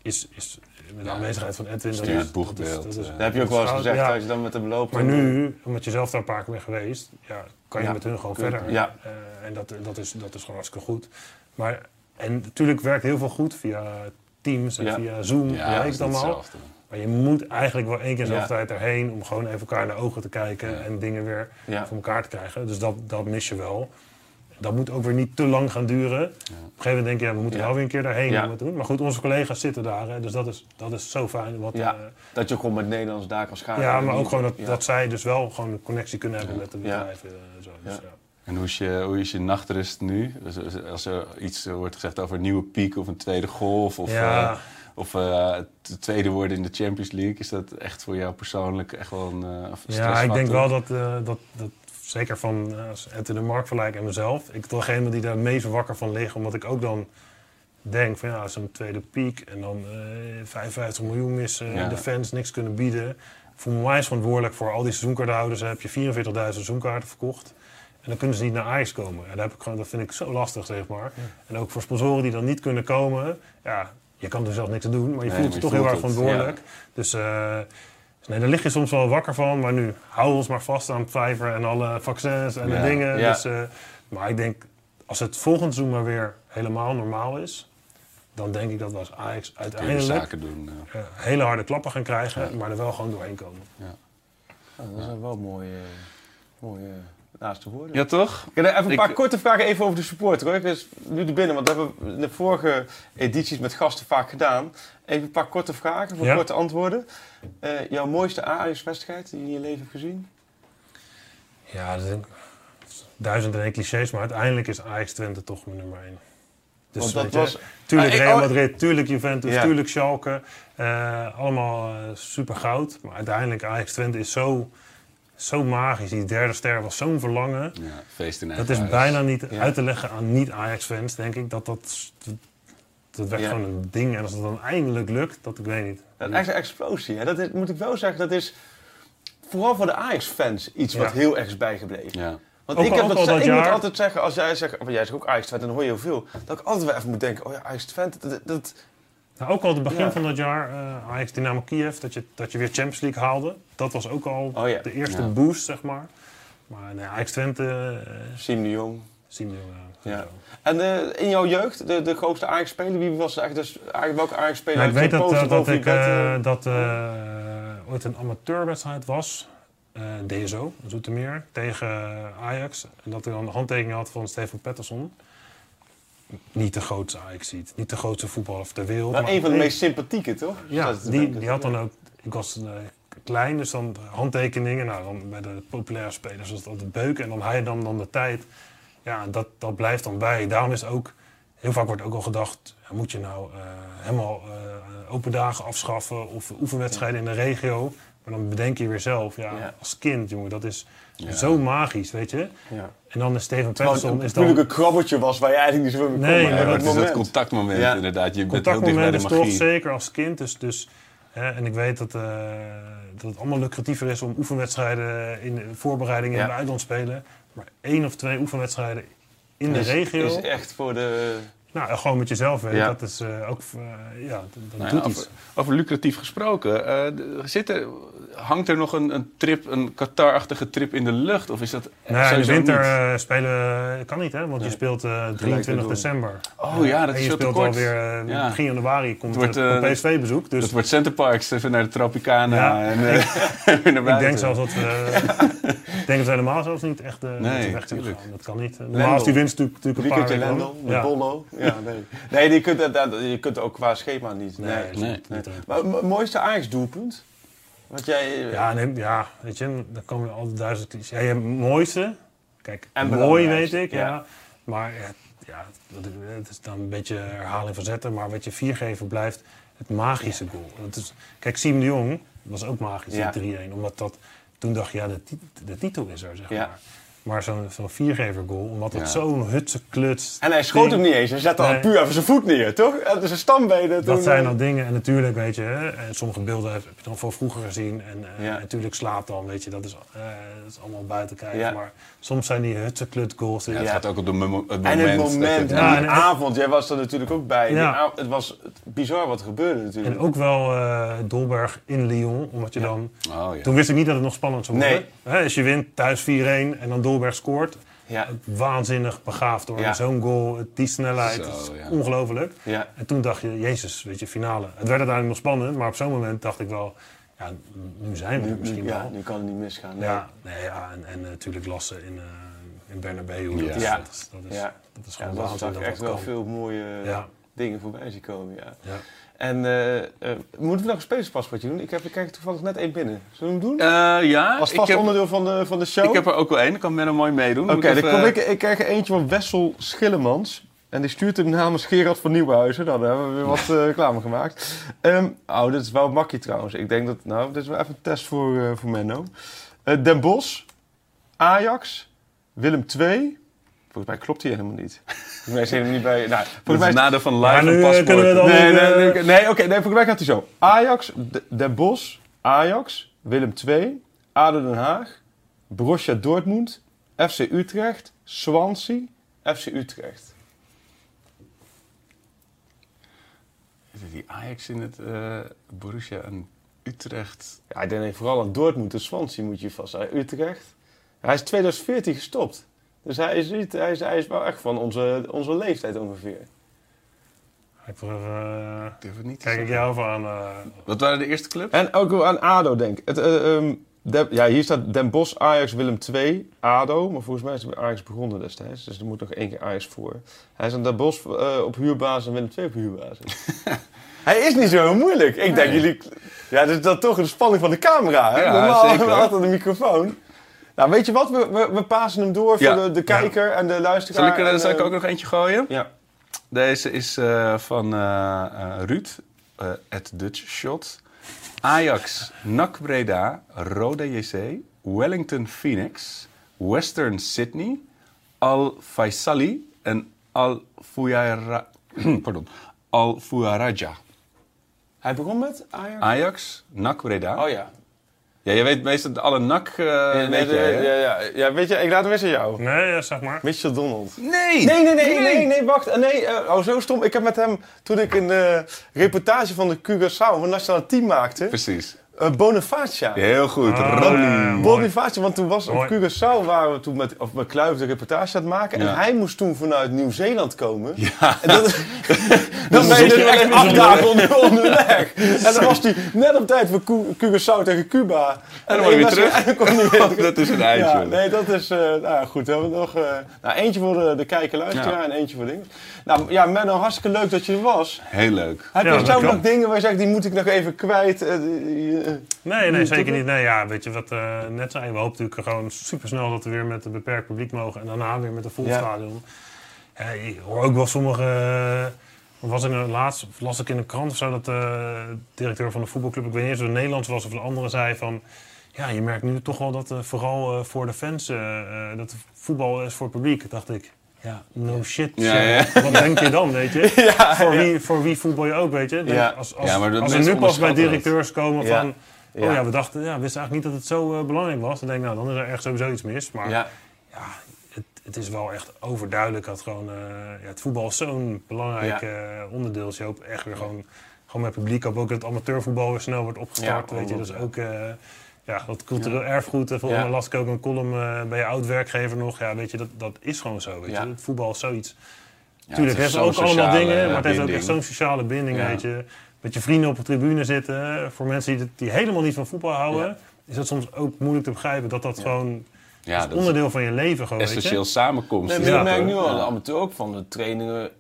is, is met de Ja. aanwezigheid van Edwin. Stuur het boegbeeld, dat is- dat is- eh. Dat heb je ook wel eens gezegd als je dan met hem loopt. Maar nu, omdat je zelf daar een paar keer bent geweest, ja, kan je met hun gewoon verder. ja. Eh, en dat, dat, is, dat is gewoon hartstikke goed. Maar, en natuurlijk werkt heel veel goed via Teams en via Zoom, Ja, weet ik allemaal. hetzelfde. Maar je moet eigenlijk wel één keer zoveel Ja. tijd erheen om gewoon even elkaar in de ogen te kijken Ja. en dingen weer Ja. voor elkaar te krijgen. Dus dat, dat mis je wel. Dat moet ook weer niet te lang gaan duren. Op een gegeven moment denk je, ja, we moeten Ja. wel weer een keer daarheen Ja. om het te doen. Maar goed, onze collega's zitten daar, hè, dus dat is, dat is zo fijn. Wat, Ja. eh, Dat je gewoon met Nederlands daar kan schakelen. ja, maar ook gewoon dat, Ja. dat zij dus wel gewoon een connectie kunnen hebben met de Ja. bedrijven. eh, Zo. Dus, Ja. ja. En hoe is, je, hoe is je nachtrust nu? Dus als- Als er iets wordt gezegd over een nieuwe piek of een tweede golf of, Ja. eh, of eh, het tweede worden in de Champions League, is dat echt voor jou persoonlijk echt wel een, uh, Ja, ik denk wel dat, eh, dat, dat zeker van uh, als Ed de Mark vergelijk en mezelf, ik toch degene die daar het meest wakker van ligt, omdat ik ook dan denk van ja, zo'n tweede piek en dan eh 55 miljoen missen, Ja. de fans niks kunnen bieden. Voor mij is verantwoordelijk voor al die seizoenkaarthouders, heb je 44.000 seizoenkaarten verkocht. En dan kunnen ze niet naar Ajax komen. En dat, heb ik gewoon, dat vind ik zo lastig, zeg maar. En ook voor sponsoren die dan niet kunnen komen. Ja, je kan er zelf niks aan doen, maar je Nee, voelt je toch heel erg verantwoordelijk. Dus eh, dus nee, daar lig je soms wel wakker van. Maar nu, hou ons maar vast aan Pfeiffer en alle vaccins en Ja, de dingen. ja. Dus, eh, maar ik denk, als het volgend seizoen maar weer helemaal normaal is... dan denk ik dat we als Ajax uiteindelijk zaken doen. eh, hele harde klappen gaan krijgen... maar er wel gewoon doorheen komen. Oh, dat zijn wel mooie, mooie laatste woorden. Ja, toch? Ik heb even een Ik- paar korte vragen even over de supporter. Hoor. Ik is nu er binnen, want dat hebben we in de vorige edities met gasten vaak gedaan. Even een paar korte vragen voor Ja. korte antwoorden. Eh, jouw mooiste Ajax-wedstrijd die je in je leven hebt gezien? Ja, dat denk ik- duizend en één clichés, maar uiteindelijk is Ajax Twente toch mijn nummer één. Dus Want dat weet je, was- tuurlijk Ah, Real oh- Madrid, tuurlijk Juventus, Ja. tuurlijk Schalke. eh, allemaal eh, super goud. Maar uiteindelijk Ajax Twente is zo, zo magisch. Die derde ster was zo'n verlangen. Ja, feest in Dat is huis. bijna niet Ja. uit te leggen aan niet-Ajax-fans, denk ik. Dat dat, dat, dat werd Ja. gewoon een ding. En als het dan eindelijk lukt, dat ik weet niet. Dat echte explosie, hè? dat is, moet ik wel zeggen, dat is vooral voor de Ajax-fans iets wat heel erg is bijgebleven. Ja. Want Ook ik, al- heb ook dat, dat ik moet altijd zeggen, als jij zegt, want jij zegt ook Ajax Twente, dan hoor je heel veel. Dat ik altijd wel even moet denken, oh ja, Ajax Twente, dat, dat, Nou, ook al het begin Ja. van dat jaar, eh Ajax Dynamo Kiev, dat je, dat je weer Champions League haalde. Dat was ook al Oh ja. de eerste Ja. boost, zeg maar. Maar nee, Ajax Twente, eh Siem de Jong. we Ja. Ja. En eh, in jouw jeugd, de, de grootste Ajax-speler, wie was eigenlijk, dus, eigenlijk welke Ajax-speler? Nou, ik weet dat, eh, dat boven je ik eh, eh? dat eh, ooit een amateurwedstrijd was, eh, DSO, Zoetermeer, tegen Ajax. En dat ik dan een handtekening had van Stefan Pettersson. Niet de grootste Ajax ziet, niet de grootste voetballer ter wereld. Wel maar een van de meest sympathieke, toch? Ja, Dat die, de- die had dan ook... Ik was eh, klein, dus dan handtekeningen. Nou, dan bij de populaire spelers was het altijd beuken. En dan hij dan, dan de tijd. Ja, dat, dat blijft dan bij. Daarom is ook... Heel vaak wordt ook al gedacht... moet je nou eh, helemaal eh, open dagen afschaffen... of oefenwedstrijden in de regio... Maar dan bedenk je weer zelf, ja, Ja. als kind, jongen, dat is Ja. zo magisch, weet je. Ja. En dan is Steven het is dan, natuurlijk een krabbeltje was waar je eigenlijk niet zo mee kon. Nee, maar dat het is dat moment. contactmoment Ja. inderdaad. Je bent heel dicht bij contactmoment de is toch magie. zeker als kind. Dus, dus, hè, en ik weet dat, eh, dat het allemaal lucratiever is om oefenwedstrijden in de voorbereidingen Ja. in het buitenland te spelen. Maar één of twee oefenwedstrijden in de Is- regio, Is echt voor de... nou, gewoon met jezelf weet, Ja. dat is eh, ook, eh, ja, dat, dat Nou ja, doet over, iets. over lucratief gesproken. eh, d- zit er, hangt er nog een, een trip, een Qatar-achtige trip in de lucht? Of is dat Nou, in de winter niet? eh, spelen kan niet, hè? Want je Nee. speelt eh, door. 23 december. Oh ja, dat en is je speelt kort. alweer eh, Ja. begin januari komt Het wordt, het eh, PSV-bezoek. Dus Dat wordt Center Parks, even naar de Tropicana Ja, en eh, *laughs* weer naar ik denk zelfs dat we, *laughs* ik denk dat we helemaal zelfs niet echt eh, Nee, weg kunnen tuurlijk. gaan. Dat kan niet. Normaal is die winst natuurlijk, natuurlijk een paar weken met. Ja. Bollo. Ja, nee. Nee, je kunt, dat- dat- je kunt ook qua schema niet. Nee. Nee, Nee. eh. Maar mooiste Ajax-doelpunt? Wat jij... Ja, nee, ja, weet je, dan komen er altijd duizend clichés. Ja, je hebt het mooiste. Kijk, En mooi weet ik, ja. ja. Maar ja, het is dan een beetje herhaling van zetten. Maar wat je viergever blijft, het magische goal. Dat is, kijk, Siem de Jong was ook magisch, die 3-1. Omdat dat, toen dacht je, ja, de, de titel is er, zeg maar. Maar zo'n zo'n viergever goal, omdat het Ja. zo'n hutse kluts. En hij schoot hem niet eens. Hij zette al Nee. puur even zijn voet neer, toch? Dat is een stambenen. Dat zijn eh, dan dingen. En natuurlijk, weet je, hè, en sommige beelden heb je dan van vroeger gezien. En eh, natuurlijk slaapt dan, weet je, dat is, eh, dat is allemaal buiten kijken. Ja. Maar soms zijn die hutse klut goals. Ja, het Ja. gaat ook op de mo- het moment. En het je moment, het- en die en- avond, jij was er natuurlijk ook bij. Ja. het was bizar wat er gebeurde natuurlijk. En ook wel eh, Dolberg in Lyon, omdat je Ja. dan... Oh, ja. Toen wist ik niet dat het nog spannend zou worden. Nee. Hè, als je wint, thuis 4-1 en dan Dolberg scoort. Ja, Waanzinnig begaafd hoor. Ja. Zo'n goal, die snelheid, Zo, ongelooflijk. ja. En toen dacht je, jezus, weet je, finale. Het werd uiteindelijk nog spannend, maar op zo'n moment dacht ik wel... Ja, nu zijn we er Nu, misschien nu, ja, wel. nu kan het niet misgaan. Nee. Ja, nee, ja en, en natuurlijk Lassen in, eh in Bernabeu. Ja. Dat, is, Ja. dat, is, dat, is, Ja. dat is Ja, gewoon dat dat echt wel kan. veel mooie Ja, dingen voorbij zien komen, ja. ja. En eh, eh, moeten we nog een spelerspaspoortje doen? Ik, heb, ik krijg toevallig net één binnen. Zullen we hem doen? Eh, ja, Als ik vast heb, onderdeel van de, van de show? ik heb er ook wel één. Dan kan Menno mooi meedoen. Oké, ik dan even- kom ik, ik krijg er eentje van Wessel Schillemans. En die stuurt hem namens Gerard van Nieuwenhuizen. Nou, daar hebben we weer wat eh, reclame gemaakt. Ehm oh, dit is wel makkie trouwens. Ik denk dat, nou, dit is wel even een test voor, eh, voor Menno. Eh, Den Bosch, Ajax, Willem II. Volgens mij klopt die helemaal niet. Volgens mij zijn er niet bij. Nou, Dat volgens is mij het nadeel van live nu, eh, paspoort. dan- Nee, nee, nee, nee, oké, nee, volgens mij gaat hij zo. Ajax, Den Bosch, Ajax, Willem II, ADO Den Haag, Borussia Dortmund, FC Utrecht, Swansea, FC Utrecht. Die Ajax in het eh, Borussia en Utrecht? Ja, ik denk vooral aan Dortmund en Swansea moet je vast. Hij- Utrecht. Hij is 2014 gestopt. Dus hij is, niet, hij is, hij is wel echt van onze, onze leeftijd ongeveer. Ik voor, eh, Ik durf het niet te kijk ik jou aan. eh, Wat waren de eerste clubs? En ook wel aan ADO denk ik. Het, eh, ehm, Ja, hier staat Den Bosch, Ajax, Willem II, ADO. Maar volgens mij is het bij Ajax begonnen destijds. Dus er moet nog één keer Ajax voor. Hij is aan Den Bosch eh, op huurbasis en Willem II op huurbasis. *laughs* Hij is niet zo heel moeilijk. Ik denk jullie... Ja, dat is dan toch de spanning van de camera. Hè? Ja, Normaal zeker. hebben we altijd de microfoon. Nou, weet je wat? We, we, we pasen hem door Ja. voor de, de kijker en de luisteraar. Zal ik, er- en, zal ik eh, ook nog eentje gooien? Ja. Deze is eh, van eh, eh, Ruud, eh at Dutch Shot. Ajax, NAC Breda, Roda JC, Wellington Phoenix, Western Sydney, Al Faisali en Al Fuyara, *clears throat* pardon, Al Fuyaraja. Hij begon met Ajax? Ajax, NAC Breda. Oh ja. Ja, je weet meestal alle NAC. eh, Ja, weet jij, hè? ja, ja, ja, weet je, ik laat hem eens aan jou. nee, ja, zeg maar. Mitchell Donald. Nee! Nee, nee, nee, nee, nee, wacht. Nee, eh, oh, zo stom. Ik heb met hem, toen ik een eh, reportage van de Curaçao, van nationaal team maakte, Precies. Uh, Bonifacia. Heel goed. Ah. Bonifacia, want toen was op. Curaçao waren we toen met, of met Kluivert een reportage aan het maken. Ja. En hij moest toen vanuit Nieuw-Zeeland komen. Ja. En dat, *laughs* dan Dus ben je dus echt acht dagen onder, onderweg. *laughs* En dan was hij net op tijd voor Cu- Curaçao tegen Cuba. En dan word je weer terug. En dan kon hij weer terug. *laughs* Dat is een eindje. Ja, nee, dat is... eh nou ja, goed, we hebben nog... eh, nou, eentje voor de, de kijker luisteraar Ja. en eentje voor dingen. Nou ja, Menno, hartstikke leuk dat je er was. Heel leuk. Heb je dat zo kan. nog dingen waar je zegt, die moet ik nog even kwijt? Eh, eh, Nee, nee, Moet zeker niet. Nee, ja, weet je wat eh net zei? We hopen natuurlijk gewoon supersnel dat we weer met een beperkt publiek mogen. En daarna weer met een vol stadion. Ja, ik hoor ook wel sommige... eh, was in een laatst, las ik in een krant of zo dat de directeur van de voetbalclub, ik weet niet of het Nederlands was of een andere, zei van... Ja, je merkt nu toch wel dat eh, vooral eh, voor de fans, eh, eh, dat voetbal is voor het publiek. Dacht ik, ja, no shit. Ja. Wat denk je dan, weet je? *laughs* voor, Wie, voor wie voetbal je ook, weet je? Denk. Als, als, Ja, maar dat als er nu pas bij dat. directeurs komen van... Ja. Oh ja, we dachten, ja, we wisten eigenlijk niet dat het zo eh, belangrijk was. Dan denk ik, nou, dan is er echt sowieso iets mis. Maar ja, ja. het, het is wel echt overduidelijk dat gewoon... eh, ja, het voetbal is zo'n belangrijk Ja. eh, onderdeel. Dus je hoopt echt weer gewoon, gewoon met publiek. Ik hoop ook dat het amateurvoetbal weer snel wordt opgestart. Ja, weet je, ja. dus ook... eh, ja, dat cultureel erfgoed. En volgens Ja. mij las ik ook een column eh, bij je oud-werkgever nog. Ja, weet je, dat, dat is gewoon zo. Weet Ja. je. Het voetbal is zoiets. Ja, Tuurlijk, het heeft ook allemaal dingen, eh, maar het heeft ook echt zo'n sociale binding, Ja. weet je. Met je vrienden op de tribune zitten. Voor mensen die, die helemaal niet van voetbal houden, Ja. is dat soms ook moeilijk te begrijpen. Dat dat gewoon Ja, is dat is onderdeel van je leven gewoon, weet essentieel je. samenkomst. Nee, is maar Ja, ik merk nu al, Ja. de amateur ook van de trainingen,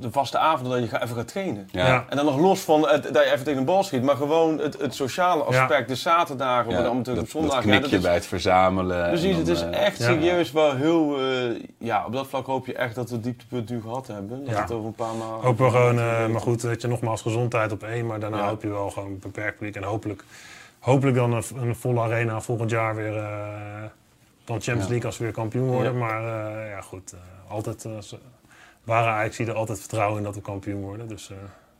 de vaste avonden dat je even gaat trainen. Ja. Ja. En dan nog los van het, dat je even tegen een bal schiet, maar gewoon het, het sociale aspect, de zaterdagen, Ja, amateur dat, op zondag. dat ja, knikje is- bij het verzamelen. Precies, het dan, is eh, echt ja. serieus wel heel... eh, ja, op dat vlak hoop je echt dat we het dieptepunt nu gehad hebben. Dat Ja. het over een paar maanden... Hopen we gewoon, eh, maar goed, weet je, nogmaals gezondheid op één. Maar daarna Ja. hoop je wel gewoon beperkt publiek. En hopelijk, hopelijk dan een, een volle arena volgend jaar weer, eh, Dan Champions Ja. League als we weer kampioen worden. Ja. Maar eh, ja, goed. eh, altijd, waren Ajax er altijd vertrouwen in dat we kampioen worden. Dus eh,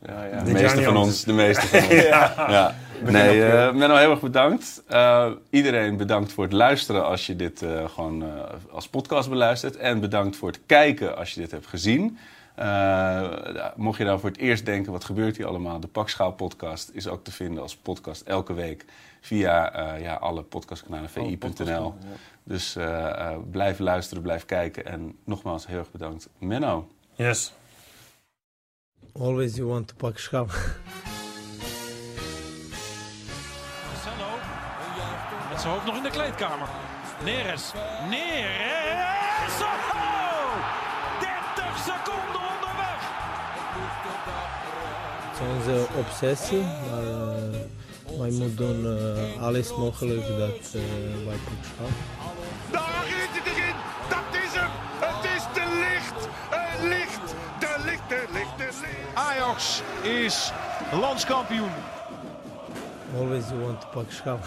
Ja, ja. De meeste van ons, de meeste van *laughs* ons. ja. Nee, eh Menno, heel erg bedankt. Eh, iedereen bedankt voor het luisteren als je dit eh, gewoon eh, als podcast beluistert. En bedankt voor het kijken als je dit hebt gezien. Eh, mocht je nou voor het eerst denken, wat gebeurt hier allemaal? De Pakschaal podcast is ook te vinden als podcast elke week via eh, ja, alle podcastkanalen, vi.nl. Dus eh, eh, blijf luisteren, blijf kijken. En nogmaals, heel erg bedankt. Menno. Yes. Always you want to pak schaal. Marcelo. Met zijn hoofd nog in de kleedkamer. Neres. Neres. Oh! 30 seconden onderweg. Het is onze obsessie, maar eh, wij moeten doen eh, alles mogelijk dat eh, wij pak schaal. Daar is het erin. Dat is licht. Het licht. De licht, de licht, de licht. Ajax is landskampioen. Always you want to pak schaal.